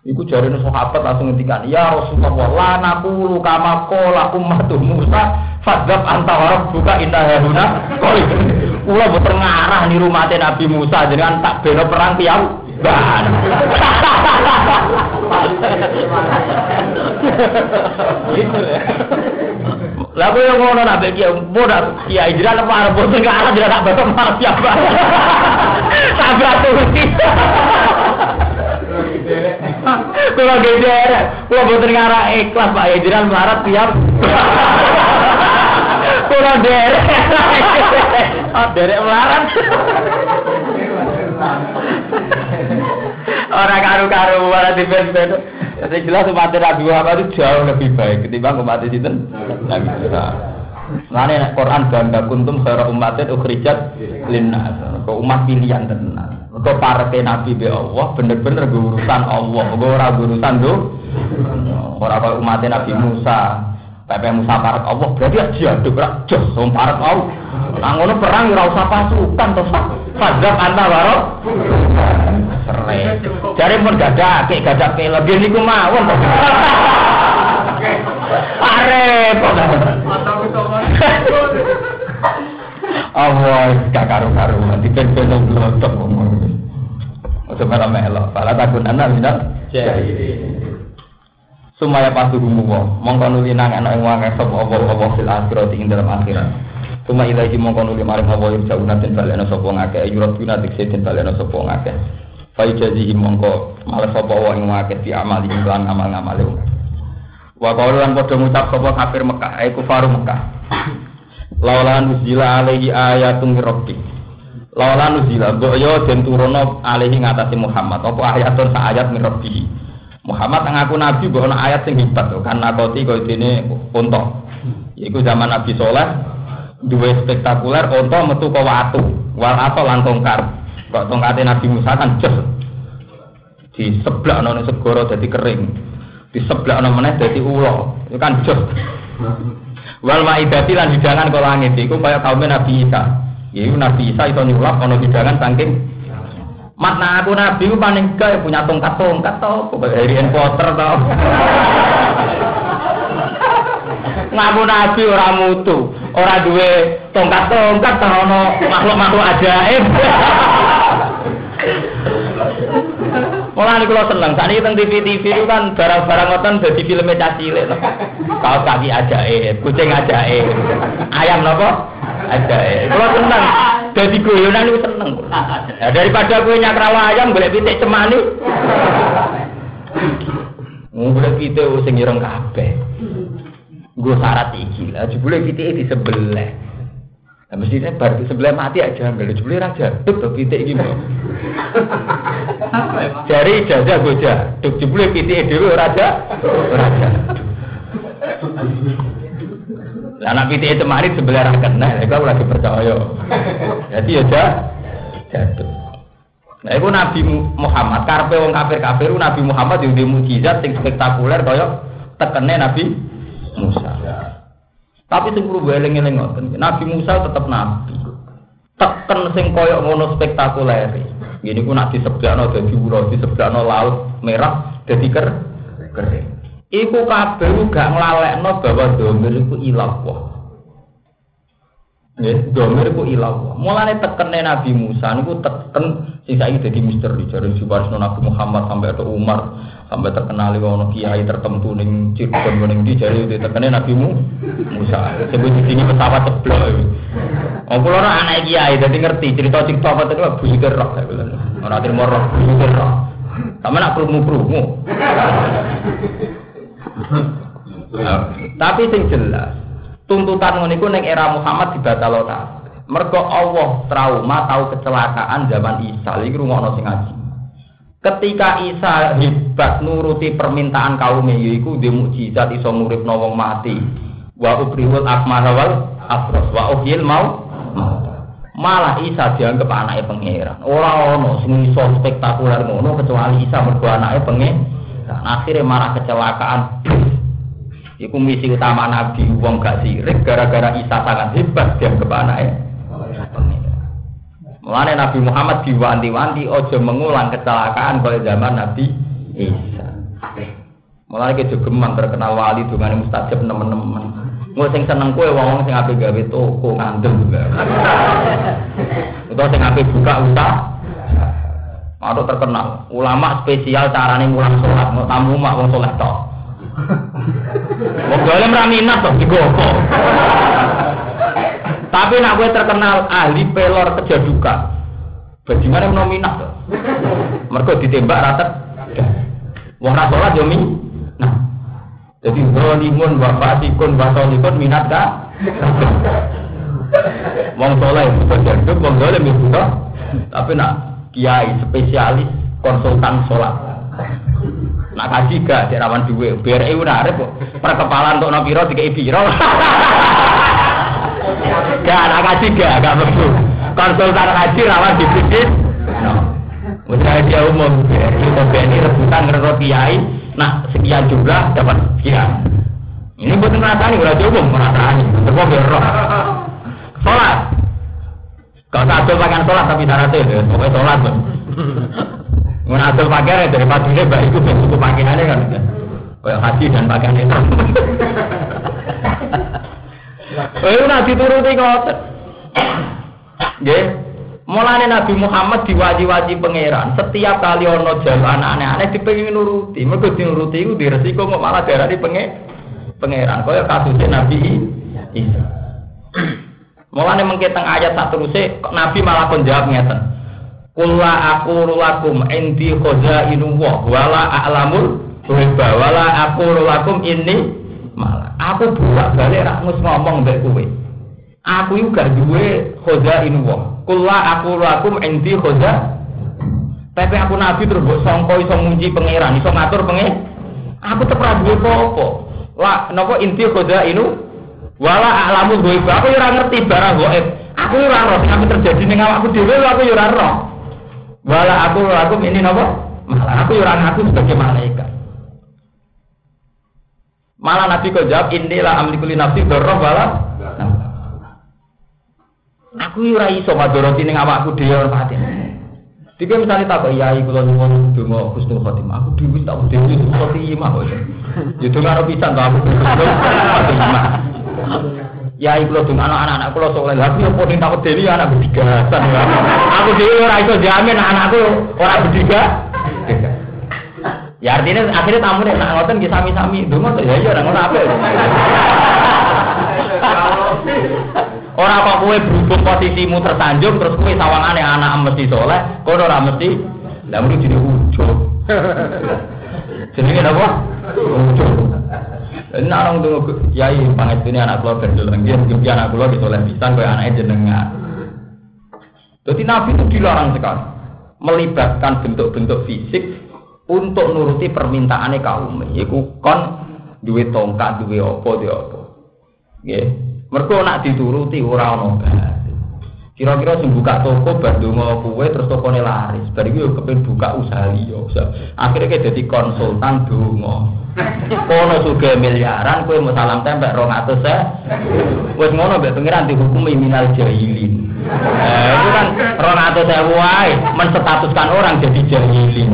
Iku jarene sahabat langsung ngendikan, "Ya Rasulullah, la naqulu kama qala ummatu Musa, fadzab anta wa rabbuka inna hauna qali." Kula boten ngarah niru Nabi Musa jenengan tak bela perang piyam. Ban. Gitu ya. Lah kowe ngono nak beki bodak kiai jiran apa arep boten jiran tak bapak marah siapa. Tabrak tuti. Kula geger, kula boten ngarah ikhlas Pak Hijran melarat tiap. Kula derek. Oh, derek melarat. Orang karu-karu malah di bed Jadi jelas umat Nabi Muhammad itu jauh lebih baik ketimbang umat itu Nabi Musa. Mulane Quran bangga kuntum khairu ummatin ukhrijat linnas. Umat pilihan tenan. Kok parete Nabi be Allah bener-bener urusan Allah, gue ora urusan do. Ora kaya umat Nabi Musa. Pepe Musa parek Allah berarti aja aduk ora jos wong parek Allah. Nah ngono perang ora usah pasukan to. Fadzab anta waro. Sere. Jare pun gadake gadake lebih niku mawon to. Arep. <laughs> Allah gak karu-karuan dipen-pen blotok ngomong. Ojo malah melok, pala takun anak minat. Sumaya pasti gumu wong, mongko nuli nang ana ing wong sapa apa-apa fil akhirat ing dalam akhirat. Suma ilahi mongko nuli maring apa yang jauh nanti balena sapa ngake, yurat guna dikse den balena sapa ngake. Fa jazihi mongko malah sapa wong ing ngake di amali ing lan amal-amale. Wa qalu lan padha ngucap sapa kafir Mekah, ai kufaru Mekah. Laula nuzila alaihi ayatun rabbik. Laula nuzila mbok yo den turono alaihi ngatasi Muhammad apa ayatun sa ayat min rabbih. Muhammad ngaku nabi mbok ana ayat sing hebat to kan nakoti koyo dene unta. Iku zaman Nabi Soleh duwe spektakuler unta metu ke watu, wal atau lan tongkar. Kok tongkate Nabi Musa kan jos di sebelah ana segara dadi kering. Di sebelah ana meneh dadi ula. Itu kan jos. Wal maidati lan hidangan kok langit iku kaya kaum Nabi Isa. Iku Nabi Isa iso nyulap ana hidangan saking Makna aku nabi ku paling gak punya tongkat-tongkat kok Harry Potter tau. <laughs> Ngaku nabi ora mutu, ora duwe tongkat-tongkat tau ono makhluk-makhluk ajaib. <laughs> Malah niku kula seneng, sakniki teng TV-TV itu kan barang-barang ngoten dadi filme cah cilik to. Kaos kaki ajaib, kucing ajaib. Ayam napa? Ajaib. Kula seneng. Dadi guyonan niku seneng. Ya, daripada kowe nyakrawa ayam golek pitik cemani. Golek pitik sing ireng kabeh. Nggo syarat iki lah, jebule di sebelah. Nah, mestinya bar di sebelah mati aja, nggak jebule raja. Tuh, tuh pitik iki mau. Dari ijazah goja, duk jebule pitik dhewe raja, raja. Lah anak pitik itu mari sebelah ra kena, lha kok ora dipercaya. Jadi ya jah, jatuh. Nah, itu Nabi Muhammad, karpe wong kafir-kafir, Nabi Muhammad yang di mujizat yang spektakuler kaya tekene Nabi Musa. Tapi sing perlu eling-eling ngoten, Nabi Musa tetap nabi. Teken sing kaya ngono spektakuler. Gini ku nak disebutno dadi ura, disebutno laut merah dadi ker kering. Iku kabeh gak nglalekno bahwa domir iku ilah wah. Ya, domir iku ilah wah. Mulane tekene Nabi Musa niku teken sing saiki dadi misteri jare Subarsno Nabi Muhammad sampai ada Umar sampai terkenal ono kiai tertentu ning Cirebon ning di jare tekene Nabi Musa. Sebut di sini pesawat ceblok. Oh, kula ora anak kiai dadi ngerti cerita-cerita apa itu Bu Zikir roh. Ora terima roh Bu Zikir roh. Sama nak krungu-krungu. Tapi sing jelas, tuntutan ngono iku era Muhammad dibatalo ta. Mergo Allah trauma tahu kecelakaan zaman Isa, iki rumono sing ngaji. Ketika Isa hebat nuruti permintaan kaumnya yaiku dia mukjizat iso nguripno wong mati. Wa ubrihul akmara wal afros wa uhyil mau malah Isa dianggap anaknya pangeran. Ora ono sing iso spektakuler ngono kecuali Isa mergo anaknya pangeran. Akhirnya malah kecelakaan. Iku misi utama Nabi wong gak sirik gara-gara Isa sangat hebat dianggap anaknya Mulane Nabi Muhammad diwanti-wanti ojo mengulang kecelakaan kaya zaman Nabi Isa. Mulane ke jogeman terkenal wali dongane mustajab nemen-nemen. Engko sing seneng kowe wong sing ape gawe toko juga. <laughs> Utawa sing ape buka usaha. Atau terkenal ulama spesial carane mulang sholat, mau tamu mak wong sholat tok. <laughs> Wong golem ra minat to digopo. Tapi nak gue terkenal ahli pelor kejaduka. Bagaimana tuh? Mereka ditembak rata. Wong ra yo Nah. Jadi zalimun wa fasikun wa salikun minat ka? Wong saleh itu kejaduk, wong zalim itu Tapi nak kiai spesialis konsultan sholat. Nak kaji gak di rawan duwe, biar ibu narif kok. Perkepalan untuk nopiro tiga ibiro. <laughs> Gak nak kaji gak, gak begitu. Konsultan kaji rawan. No. Misalnya dia umum, itu BNI rebutan ngerot kiai, nah sekian jumlah dapat sekian. Ini buat ngerasani, udah umum semua biar roh. Sholat, Kau tak pakaian sholat tapi syaratnya ya, pokoknya sholat. Mengatur pakaian dari padunya baik itu bentuk pakaiannya kan. Kayak haji dan pakaian itu. Eh nabi turuti ngoten. Nggih. Mulane Nabi Muhammad diwaji-waji pangeran. Setiap kali ono jalan aneh-aneh dipengin nuruti. Mergo dinuruti iku diresiko kok malah darani penge pangeran. Kaya kasusnya Nabi Isa. <clears throat> Mulane mengke teng ayat sak teruse Nabi malah kon jawab ngeten. Kula aku lakum indi khazainu wa wala a'lamul ghaiba wala aku lakum ini malah aku bolak balik ra ngus ngomong mbek kowe. Aku iku gak duwe khazainu wa. Kula aku lakum indi khaza tapi aku nabi terus mbok sangka iso munji pangeran, iso ngatur pengen. Aku tetep ra duwe apa-apa. Lah napa inti khazainu Wala alamu gue aku ora ngerti barang goib. Aku ora roh sing terjadi ning awakku dhewe aku ora roh. Wala aku aku ini napa? Malah aku ora ngaku sebagai malaikat. Malah Nabi kok jawab inilah amliku li nafsi dzarrah wala. Aku ora iso madoroti ning awakku dhewe ora pati. Jika misalnya tak kok yai kalau nyuwun donga husnul khotimah, aku dhewe tak dhewe husnul khotimah kok. Ya donga pisan to aku. Ya iku lho anak-anak kula soleh. Lah aku yo tak wedeni anak berdigasan. Aku dhewe ora iso jamin anakku ora berdiga. Ya artinya akhirnya tamu nih nak ngoten nggih sami-sami donga to ya iya ora ngono apa. Ora kok kowe berhubung posisimu tersanjung terus kowe sawangane anak mesti soleh, kono ora mesti. Lah mesti jadi ujug. Jenenge apa? Ujug. Ini orang tuh kiai panget ini anak keluar dalam dia mungkin anak keluar gitu oleh bisa kayak anaknya jenengan. Jadi Nabi itu dilarang sekali melibatkan bentuk-bentuk fisik untuk nuruti permintaannya kaum. Yaitu kon duit tongkat, duit opo, duit opo. Ya, mereka nak dituruti orang orang Kira-kira sing buka toko mau kue terus toko laris. Bari yo kepen buka usaha liya. Akhirnya kayak jadi konsultan donga. Kono juga miliaran kue mau salam tempel rong atus ya. Wes ngono mbek pengiran dihukumi minal jahilin. Eh, itu kan rong atus saya wae menstatuskan orang jadi jahilin.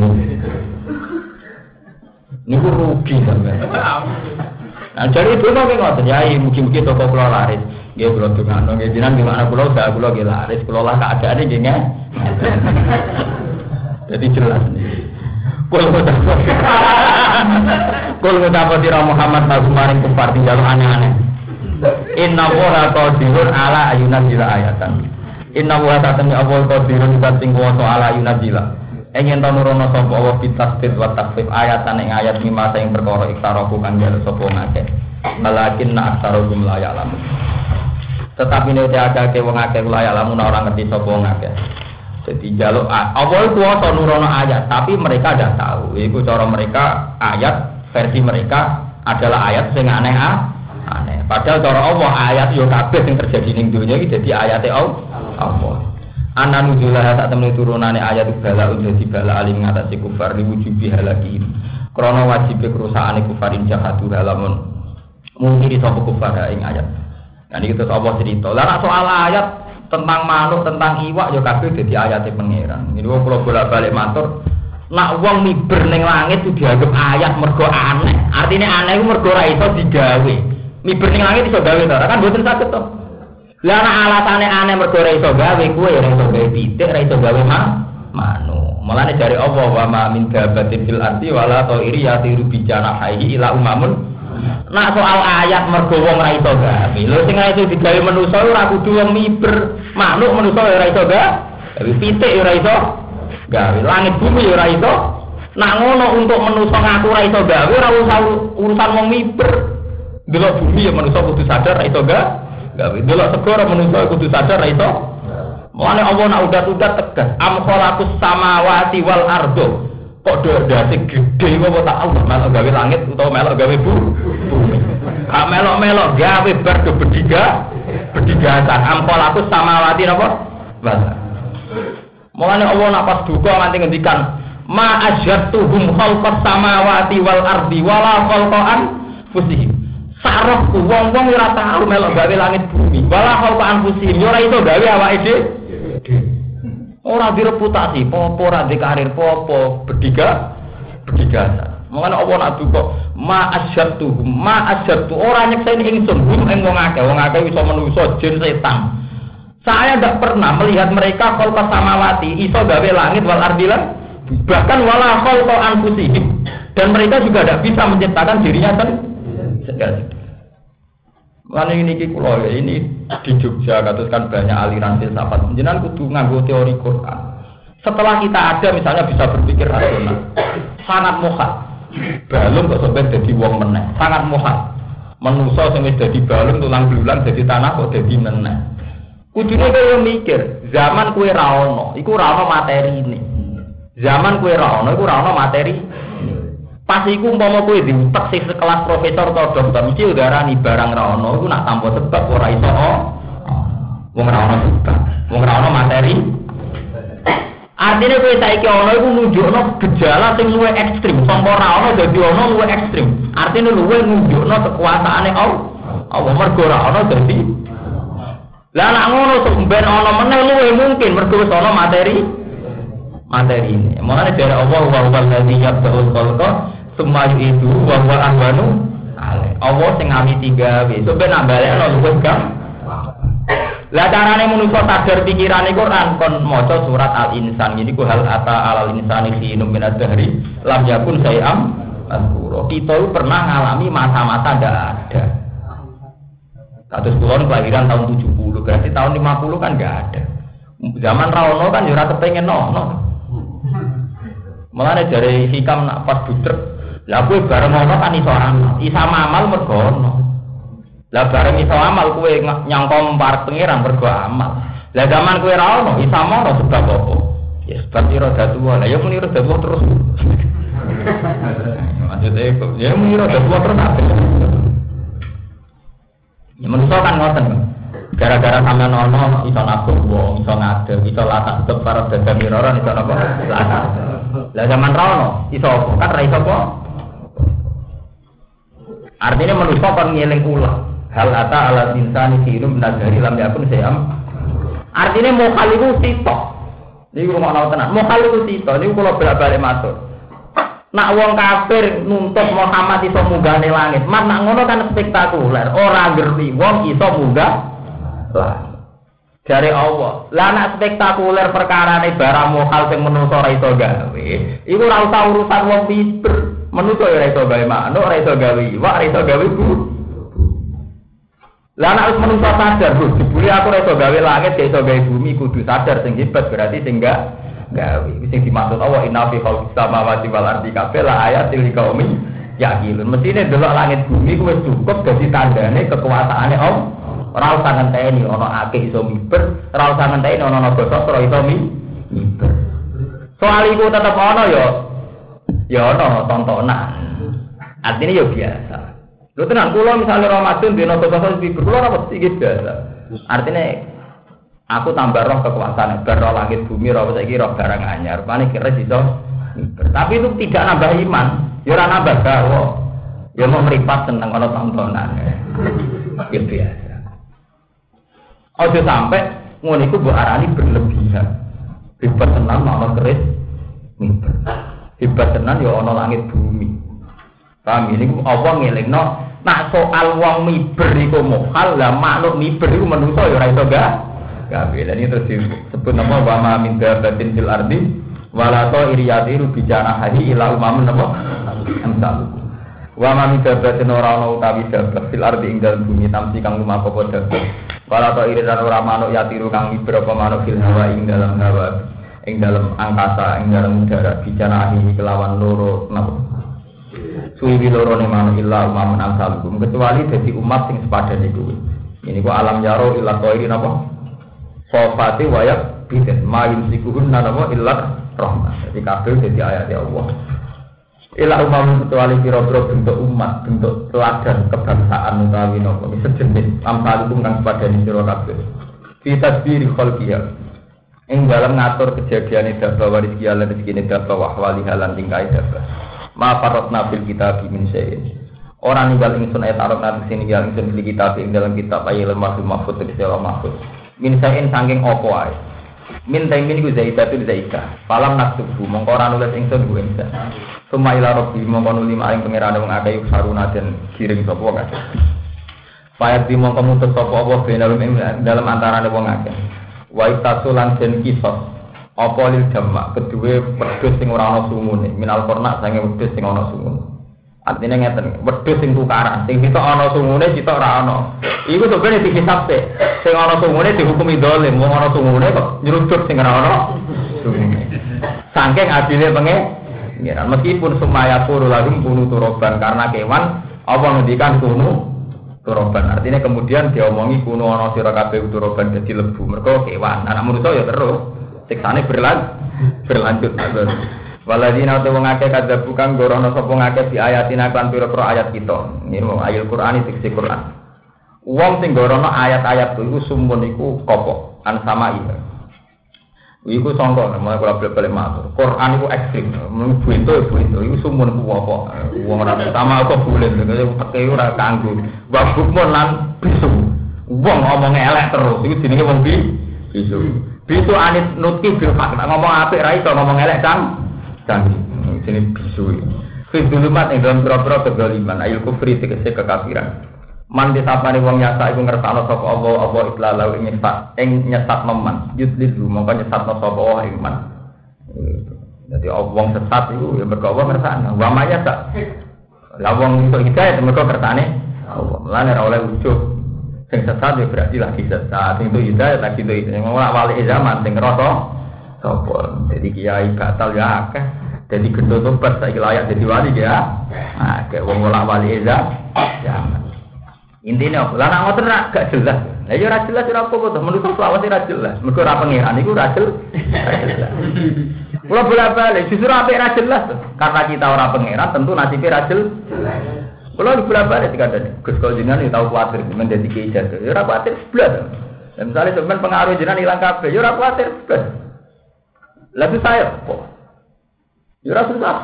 Ini rugi sampai. Nah, jadi itu nggak ngotot ya, mungkin-mungkin toko keluar laris. Nggih kula dongano nggih jenengan gimana kula gak kula nggih laris kula lah keadaane nggih nggih. <laughs> Jadi jelas nih. Kul ngucap Kul ngucap sira Muhammad lagu maring kufar tinggal aneh-aneh. Inna wa qadirun ala ayunan jila ayatan. Inna wa tatami awal qadirun sing kuwasa ala ayunan jila. Engin ta nurono sapa wa fitasbit wa ayatan ing ayat lima sing perkara iktaraku kang jare sapa ngake. Malakin na aksarum la ya'lamun. Tetapi ada ke wong akeh ya lamun orang ngerti sapa wong akeh. Jadi jaluk apa itu kuasa nurono ayat, tapi mereka tidak tahu. Itu cara mereka ayat versi mereka adalah ayat sing aneh aneh. Padahal cara Allah ayat yo kabeh sing terjadi ning dunia iki dadi ayate Allah. Ana nujulah sak temen turunane ayat bala dadi bala alim ngatasi kufar diwujubi halaki. Krana wajib kerusakane kufarin jahatu halamun mungkin sapa kufar ing ayat. Nah ini terus Allah cerita. Lah soal ayat tentang manuk, tentang iwak ya kabeh dadi ayate pangeran. Ini wong kula bolak-balik matur, nak wong miber ning langit itu dianggap ayat mergo aneh. Artinya aneh itu mergo ora iso digawe. Miber ning langit iso gawe ta? Kan mboten saged to. Lah nek aneh mergo ora iso gawe, kuwe ora iso gawe pitik, ora iso gawe ma manu. Mulane dari Allah wa ma min dabatin fil ardi wala ta'iri yatiru bi janahihi ila umamun Nak soal ayat mergo wong ora iso gawe. Lho sing ora iso digawe manusa ora kudu wong miber. Manuk manusa ora iso gawe. Pitik ora iso gawe. Langit bumi ora iso. Nak ngono untuk manusa ngaku ora iso gawe ora usah urusan wong miber. Delok bumi ya manusa kudu sadar ora iso gawe. Gawe. Delok segara manusa kudu sadar ora iso. Mulane Allah nak udah-udah tegas. Am khalaqus samawati wal ardo. Kok dodase gede kok tak Allah melok gawe langit utawa melok gawe bumi. Kak melok-melok gawe bar do bediga. Bedigasan. Am khalaqus samawati napa? Wal Mulane Allah nak pas duka nganti ngendikan ma ajartuhum khalqas samawati wal ardi wala khalqan fusihim. Sarahku wong-wong ora tau melok gawe langit bumi. Wala khalqan fusihim ora iso gawe awake dhewe. Ora direputasi, popo ora karir popo, bediga bediga. Mengene apa nak duka ma asyatu ma asyatu ora nyekseni ingsun hum ing wong akeh, wong akeh iso manusa jin setan. Saya tidak pernah melihat mereka kol samawati iso gawe langit wal ardilan bahkan wala kol anfusihim dan mereka juga tidak bisa menciptakan dirinya sendiri. Mana ini kulo ini di Jogja katus kan banyak aliran filsafat. Jenengan kudu nganggo teori Quran. Setelah kita ada misalnya bisa berpikir rasional, sangat muhat. Balung kok sampai jadi wong meneh, sangat muhat. Menusa sing wis dadi balung tulang belulang jadi tanah kok jadi meneh. Kudune kaya mikir, zaman kue ra ono, iku ra ono materi ini. Zaman kue ra ono, iku ra ono materi Pas iku umpama kowe diutek sing sekelas profesor atau dokter mesti udarani barang ra ono iku nak tanpa sebab ora iso oh. Wong ra ono sebab, wong ra ono materi. Artinya kowe saiki ono iku nunjukno gejala sing luwih ekstrim, sangka ra ono dadi ono luwih ekstrim. Artinya luwih nunjukno kekuasaane Allah. Allah mergo ra ono dadi Lah nak ngono sumber ono meneh luwih mungkin mergo wis ono materi materi ini. Mulane dari Allah wa huwa alladzi yabda'ul khalqa semua itu bahwa ahwanu Allah sing ngami tiga wis ben nambale ana luwih gam. Lah carane manusa sadar pikirane Quran kon maca surat Al Insan ini ku hal ata alal insani khinum min ad-dahri lam yakun sayam azkura kita pernah ngalami masa-masa ndak ada. Kados kulon kelahiran tahun 70 berarti tahun 50 kan nggak ada. Zaman Rawono kan jurah kepengen no, no. Mulane dari hikam nak pas budrek lah kowe bareng ngono kan iso amal. Isa amal mergo ono. Lah bareng iso amal kowe nyangka parek pangeran mergo amal. Lah zaman kowe ra ono, isa mono sebab apa? Ya sebab roda tua. Lah ya muni roda tua terus. <laughs> Ya muni roda tua terus apa? Ya manusia kan ngoten. Gara-gara sampean ono iso nabung wong, iso ngadeg, iso latah tetep para dagang miroran iso napa? Lah zaman ra ono, iso kan ra iso? Artinya manusia kan ngeling ulah. Hal ata ala insani hirum dari lam yakun sayam. Artinya mau kali itu sitok. Ini rumah nau tenan. Mau kali itu sitok. Ini kalau bolak balik masuk. Nak wong kafir nuntut Muhammad iso munggahne langit. Mas nak ngono kan spektakuler. Ora ngerti wong iso munggah langit. Dari Allah. Lah nak spektakuler perkara ini barang mokal sing menungso ora iso gawe. Iku ora usah urusan wong pinter. Menungso ora iso gawe manuk, ora iso gawe iwak, ora gawe bu. Lah nak wis menungso sadar, Bu, dibuli aku ora iso gawe langit, gak iso gawe bumi, kudu sadar sing hebat berarti sing enggak gawe. Sing dimaksud Allah inna fi khalqis samawati wal ardi kabeh la ayatil liqaumi yaqilun. Mestine delok langit bumi kuwi cukup dadi tandane kekuasaane Allah. Ora usah ngenteni ana akeh iso miber, ora usah ngenteni ana naga sastra iso miber. Soal iku tetep ana ya ya ana tontonan. Artinya ya biasa. Lho tenan kula misalnya Ramadan dina sastra miber, kula ora mesti biasa. Artinya aku tambah roh kekuasaan, bar roh langit bumi, roh saiki roh barang anyar. Pane kira iso Tapi itu tidak nambah iman, ya ora nambah gawe. Ya mau meripat tentang ana tontonan. Ya biasa. Ojo sampai ngono iku mbok arani berlebihan. Hebat tenan ana keris miber. Hebat tenan ya ana langit bumi. Paham ini Allah ngelingno nak soal wong miber iku mohal lah makhluk miber iku menungso ya ora iso gak gawe. Lan terus disebut nama wa ma min dabatin fil ardi wala ta iriyatiru bijana hadi ila umamun napa amsal. Wa ma min dabatin ora ana utawi dabah fil ardi ing dalem bumi tamsi kang lumaku apa dabah. Wala ta iridan ora manuk yatiru kang miber apa manuk fil hawa ing hawa ing dalam angkasa ing dalam udara bijana hadi kelawan loro napa suwi loro ne manuk illa umamun amsalukum kecuali dadi umat sing sepadan iku. Ini ku alam yaro illa qairi napa? Sofati wayak biden mayum sikuhun napa illa rahmat. Jadi kabeh dadi ayat Allah. Ila umam kecuali kira-kira bentuk umat, bentuk teladan kebangsaan utawi napa sejenis amsalukum kang sepadan sira kabeh. Fi tadbiri khalqiyah. Ing dalam ngatur kejadian dabah waris kialan rezeki dabah wahwali halan tingkai dabah. Ma parot nabil kita min syai'in. Orang ninggal ingsun ayat arab nanti sini yang ingsun beli kitab ing dalam kitab ayat lemah mahfud di dalam mahfud. Min syai'in sangking opo ae. Min taimin ku zaidatu zaida. Falam naktubu mongko ora nulis ingsun ku ingsun. Suma ila rabbi mongko nuli maring pangeran wong akeh saruna den giring sapa wae. Payat di mongko mutus sapa apa benalum dalam antarané wong akeh. Wa itasulan den kisos apa lil jamak? Kedua wedhus sing ora ana minal kornak sange wedhus sing ana artinya ngeten wedhus sing tukaran. Sing kita ana sungune kita ora ana. Iku sebenarnya dikisap sih sing ana sungune dihukumi dolim. Wong ana sungune kok nyeruduk sing ora ana sungune saking adile penge meskipun sumaya puru lagum kunu turoban karena kewan apa ngendikan kunu turoban artinya kemudian diomongi kuno ana sira kabeh turoban dadi lebu mergo kewan anak manusa ya terus siksane berlan berlanjut maksud. Waladina tu wong akeh kadha bukan gorono sapa ngakeh di ayatina kan pira-pira ayat kita. Mau ayat Quran iki Quran. Wong sing gorono ayat-ayat iku sumun iku kopo an sama iya. Iku sangka mau kula balik matur. Quran iku ekstrim. Mun buento buento iku sumun ku apa? Wong ora sama kok bulen pakai ora kanggo. Babuk mon lan bisu. Wong ngomong elek terus iku jenenge wong bisu. Bisu anit nutki bil ngomong apik ra iso ngomong elek kan. Kan sini bisu. Fi dulumat ing dalam pira-pira kedzaliman ayul kufri tegese kekafiran. Man disapane wong nyata iku ngersakno sapa Allah apa iklalau ing nyesat ing nyesat meman. Yudlilu mongko nyesatno sapa Allah ing man. Jadi wong sesat itu ya mergo Allah ngersakno. Wa tak. Lah wong itu hidayah mergo kersane Allah. Mulane ora oleh ujug sing sesat ya berarti lagi sesat sing itu hidayah lagi itu hidayah ngomong wali zaman sing ngerasa sapa jadi kiai batal ya akeh jadi gendut tobat saiki jadi wali ya akeh wong ora wali zaman intinya lah nak ngoten nak gak jelas lah ya ora jelas ora apa-apa to menurut selawat ora jelas mergo ora pangeran iku ora jelas Kalau bolak-balik, justru apa yang jelas Karena kita orang pangeran, tentu nasibnya jelas. Kalau di berapa ada Gus jenengan itu tahu khawatir menjadi kiai jatuh. Ya khawatir sebelah. Dan misalnya sebenarnya pengaruh jenengan hilang kafe, ya khawatir sebelah. Lalu saya kok. Ya sebelah.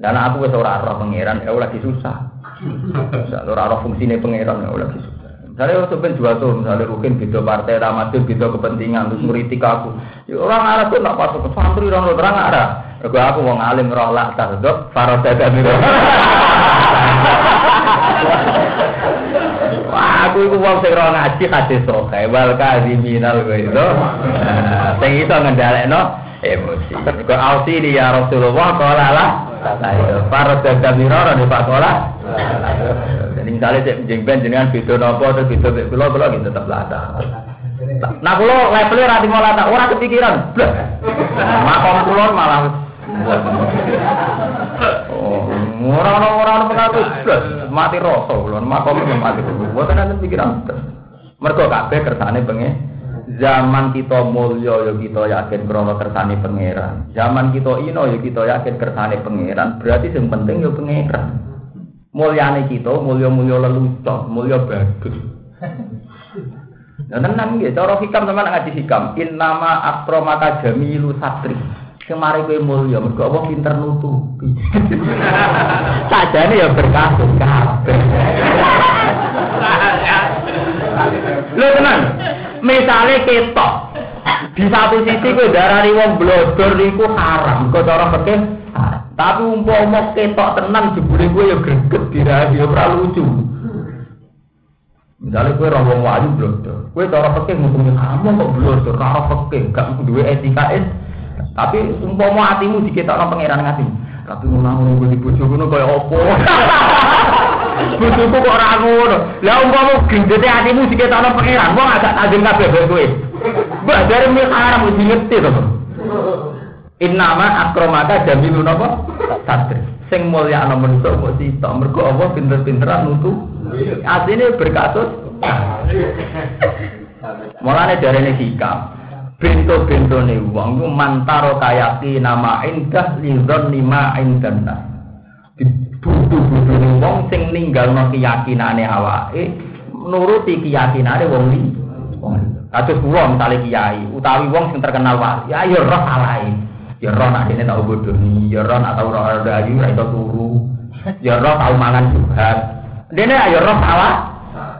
Dan aku wes ora roh pangeran, ya lagi susah. Susah, ora roh fungsinya pangeran, ya lagi susah. Misalnya waktu ben jual tuh, misalnya rukin beda partai, ramadan beda kepentingan, terus ngeritik aku. Ya, orang Arab tuh nak pasuk santri, orang terang Arab. Aku aku mau ngalim roh lah tardok, faroda kami Wah, aku itu wong sing roh ngaji kasih soke, wal minal gue itu. Nah, sing iso ngendalekno emosi. Kau ausi dia Rasulullah kala lah. Faroda roh, di Pak jadi misalnya cek jengben jenengan video nopo atau video kulo kulo gitu tetap lata. Nah kulo levelnya rati mau lata, orang kepikiran. Makom kulo malah. Oh, orang orang mengaku mati rasa kulo, makom itu mati kulo. Buat nanti pikiran. Mereka kabeh kersane pengen zaman kita mulya ya kita yakin krana kersane pangeran. Zaman kita ino ya kita yakin kersane pangeran. Berarti yang penting ya pangeran. Mulyane kita mulya-mulya lelucon, mulya bagus. Nah, tenan nggih, cara hikam teman ngaji hikam, in nama akromaka jamilu satri. Kemari kowe mulya, mergo apa pinter nutupi. <laughs> Sajane ya berkasus kabeh. Lho tenan. Misalnya ketok. Di satu sisi kowe darani wong blodor iku haram, kok cara fikih. Tapi umpama ketok tenan jebule kowe ya greget dirahi ya ora lucu. Misalnya roh wong wayu blodor, kowe cara fikih ngomong kamu kok blodor karo fikih gak duwe etika es. Tapi umpama atimu diketokno pangeran ngati. Tapi ngono ngono di bojo ngono kaya apa? <laughs> Bojoku kok ora ngono. Lah umpama gendete atimu diketokno pangeran, wong agak tajeng kabeh kowe. Mbak dari mi haram mesti ngerti to. Innama akromaka jamilun apa? Satri. Sing mulya ana manusa kok sita. Mergo Allah pinter-pinteran nutu. Asline berkasus. <laughs> Mulane darene hikam. Bento-bentone wong ku mantaro kayaki nama indah lidon lima indana. Budu-budune wong sing ninggalno keyakinane awake nuruti keyakinane wong liya. Kados kula misale kiai utawi wong sing terkenal wali, ya ya roh salahe. Ya roh nak dene tau bodoni, ya roh nak tau roh ayu ra iso turu. Ya roh tau mangan juhat. Dene ya roh salah.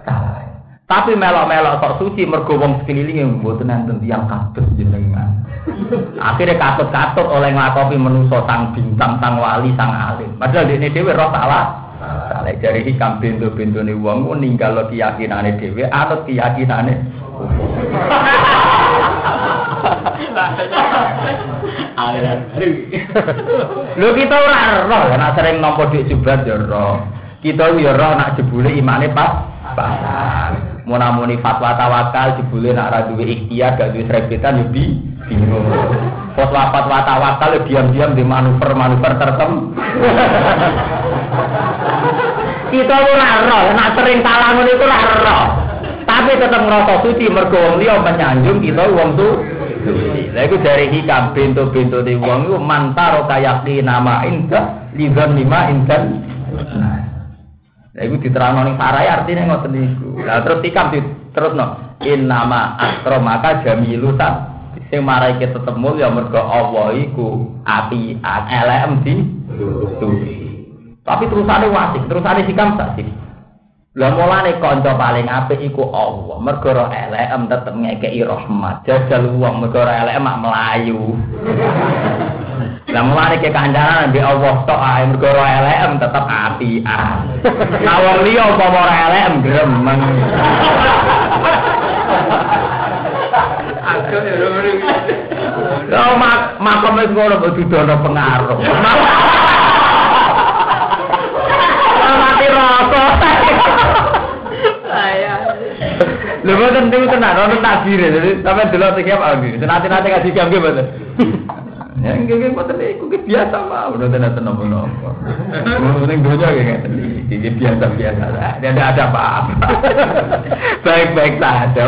Salah. Tapi melok-melok kok suci mergo wong sekelilinge mboten enten tiyang kados jenengan. Akhirnya katut-katut oleh nglakopi menusa sang bintang, sang wali, sang alim. Padahal dene dhewe roh salah. Salah dari hikam pintu-pintune wong ninggal keyakinane dhewe, anut keyakinane Lho kita ora roh nek sering nampa dik jubrat ya roh. Kita ya roh nak jebule imane pas pasang. Munamuni fatwa tawakal jebule nak ra duwe ikhtiar gak duwe srebetan ya bi bingung. Pos fatwa tawakal diam-diam di manuver-manuver tertentu. Kita ora roh nek sering salah ngono iku ora roh. tapi tetap ngerasa suci mergo wong liya menyanjung kita wong tu Lah iku dari hikam pintu-pintu di wong iku mantaro kayaki nama indah liban lima indah. Nah. Lah iku diterangno ning sarai artine ngoten niku. Lah terus hikam diterusno in nama akromaka jamilutan sing marai kita tetep mulya mergo Allah iku api elem di Tapi terusane wasik, terusane hikam tak sih. Lah mulane kanca paling apik iku Allah. Mergo ora elek tetep ngekeki rahmat. Jajal wong mergo ora elek mak melayu. Lah mulane ke kancanan mbek Allah tok ae mergo ora elek tetep apian. Lah wong liya apa ora elek em gremeng. Ya ora mak makom wis ngono kok dudono pengaruh. Mati rasa. Lho boten niku tenan ono takbir jadi sampe delok sing apa nggih. Senate-nate kasih jam nggih boten. <laughs> Ya nggih nggih boten iku ki biasa mah udah tenan tenan napa. Ning donya nggih ngeten iki biasa-biasa. Tidak ada apa-apa. <laughs> Baik-baik saja.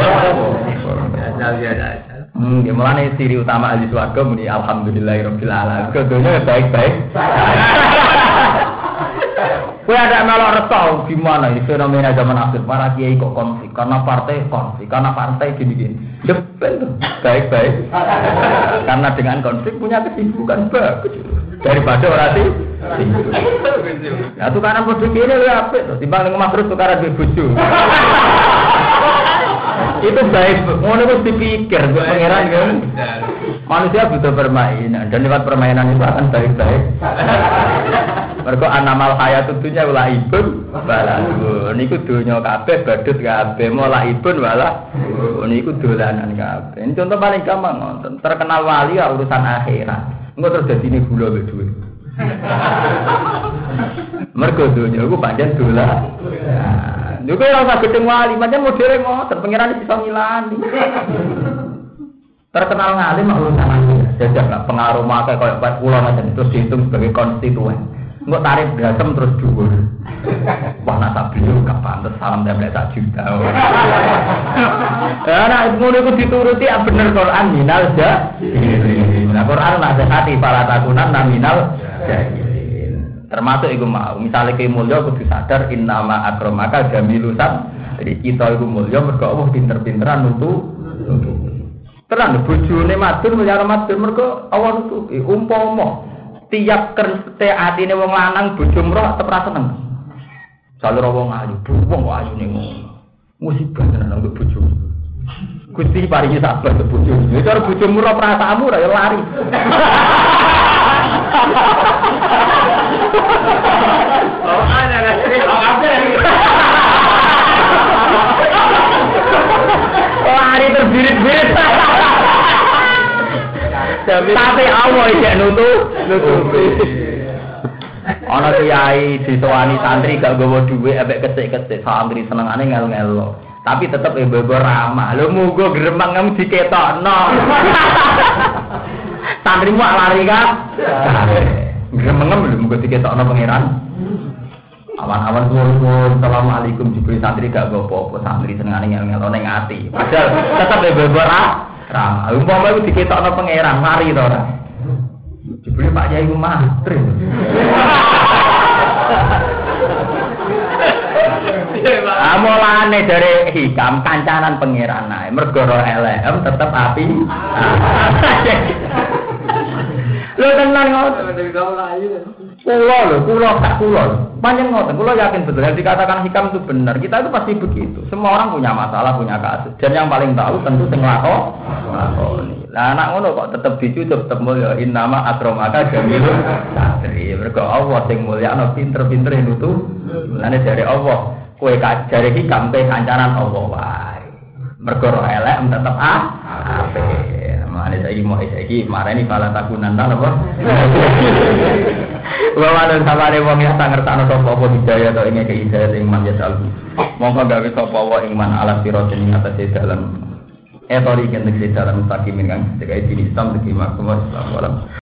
Biasa-biasa. Hmm, mulane ciri utama ahli swarga muni alhamdulillahirabbil alamin. Kedonya baik-baik. <laughs> Kue ada melok resau gimana ini fenomena zaman akhir para kiai kok konflik karena partai konflik karena partai gini-gini. Ya betul, baik-baik. karena dengan konflik punya kesibukan bagus daripada orang sih. Ya tuh karena bodoh ini lu apa? Timbang ngomong terus tuh karena bodoh. itu baik, ngono itu dipikir, pangeran kan. Manusia butuh permainan dan lewat permainan itu akan baik-baik. Mergo anamal hayat tentunya wala ibun wala niku donya kabeh badut kabeh mola ibun wala niku dolanan kabeh. Ini contoh paling gampang ngonten. Terkenal wali ya urusan akhirat. Engko terus ini gula mbek dhuwit. <laughs> Mergo donya iku pancen dolan. Lho kok ora usah gedeng wali, pancen modere ngoten, pangeran bisa ngilani. Terkenal ngalim urusan akhirat. Jajak pengaruh maka kayak pas pulau macam terus dihitung sebagai konstituen. Nggak tarik berasem terus dhuwur. Wah nak beliau gak pantes salam template sak juta. Ya nak ngono iku dituruti ya bener Quran minal ja. Nah Quran nak hati para takunan nominal jahilin. Termasuk iku mau, misalnya ke mulya kudu sadar innama akramaka jamilusan. Jadi kita iku mulya mergo Allah pinter-pinteran nutu. Terang bojone matur mulya matur mergo Allah nutupi umpama tiap kerja hati ini wong lanang bojo mroh tetep ra seneng. Jalur wong ayu, wong ayu ning ngono. Musibah tenan untuk bojo. Gusti paringi sabar ke bojomu. Itu harus bojomu ora perasaanmu ora ya lari. Oh, ada lagi. <laughs> Lari terbirit-birit. Tapi Allah iki nutup, nutupi. Ana kiai disowani santri gak gawa dhuwit ambek kecik-kecik santri senengane ngel-ngelo. Tapi tetep ibu-ibu ramah. Lho mugo gremeng kamu diketokno. <laughs> Santri mu lari kan? Gremeng lho mugo diketokno pangeran. Awan-awan suwun Assalamualaikum diberi santri gak gawa apa-apa santri senengane ngel-ngelo ning ati. Padahal tetep ibu-ibu ramah. Umpama iku diketokno pangeran mari to ora. Dibeli Pak Yai ku mantri. Ah mulane dari hikam kancanan pangeran ae mergo ora elem tetep api. <laughs> Lho tenan ngoten. Kulo lho, kulo tak lho. Panjang ngoten, kulo yakin betul yang dikatakan hikam itu benar. Kita itu pasti begitu. Semua orang punya masalah, punya kasus. Dan yang paling tahu tentu sing nglakoni. Lah anak ngono kok tetep dicucup tetep mulya innama akramaka jamilun satri. Mergo Allah sing mulya ana pinter-pinter nutu. Mulane dari Allah, kowe kajare hikam kowe kancanan Allah wae. Mergo ora elek tetep ah apik. Mulane saiki mau saiki marani kala takunan ta napa? Wa ana sabare wong ya tak ngertakno sapa apa hidayah to ing hidayah ing man yasal. Monggo gawe sapa wa ing man ala siratin ing atase dalan. Eh tori kentek dalan mustaqimin kang sekai dini Islam segi maksum wa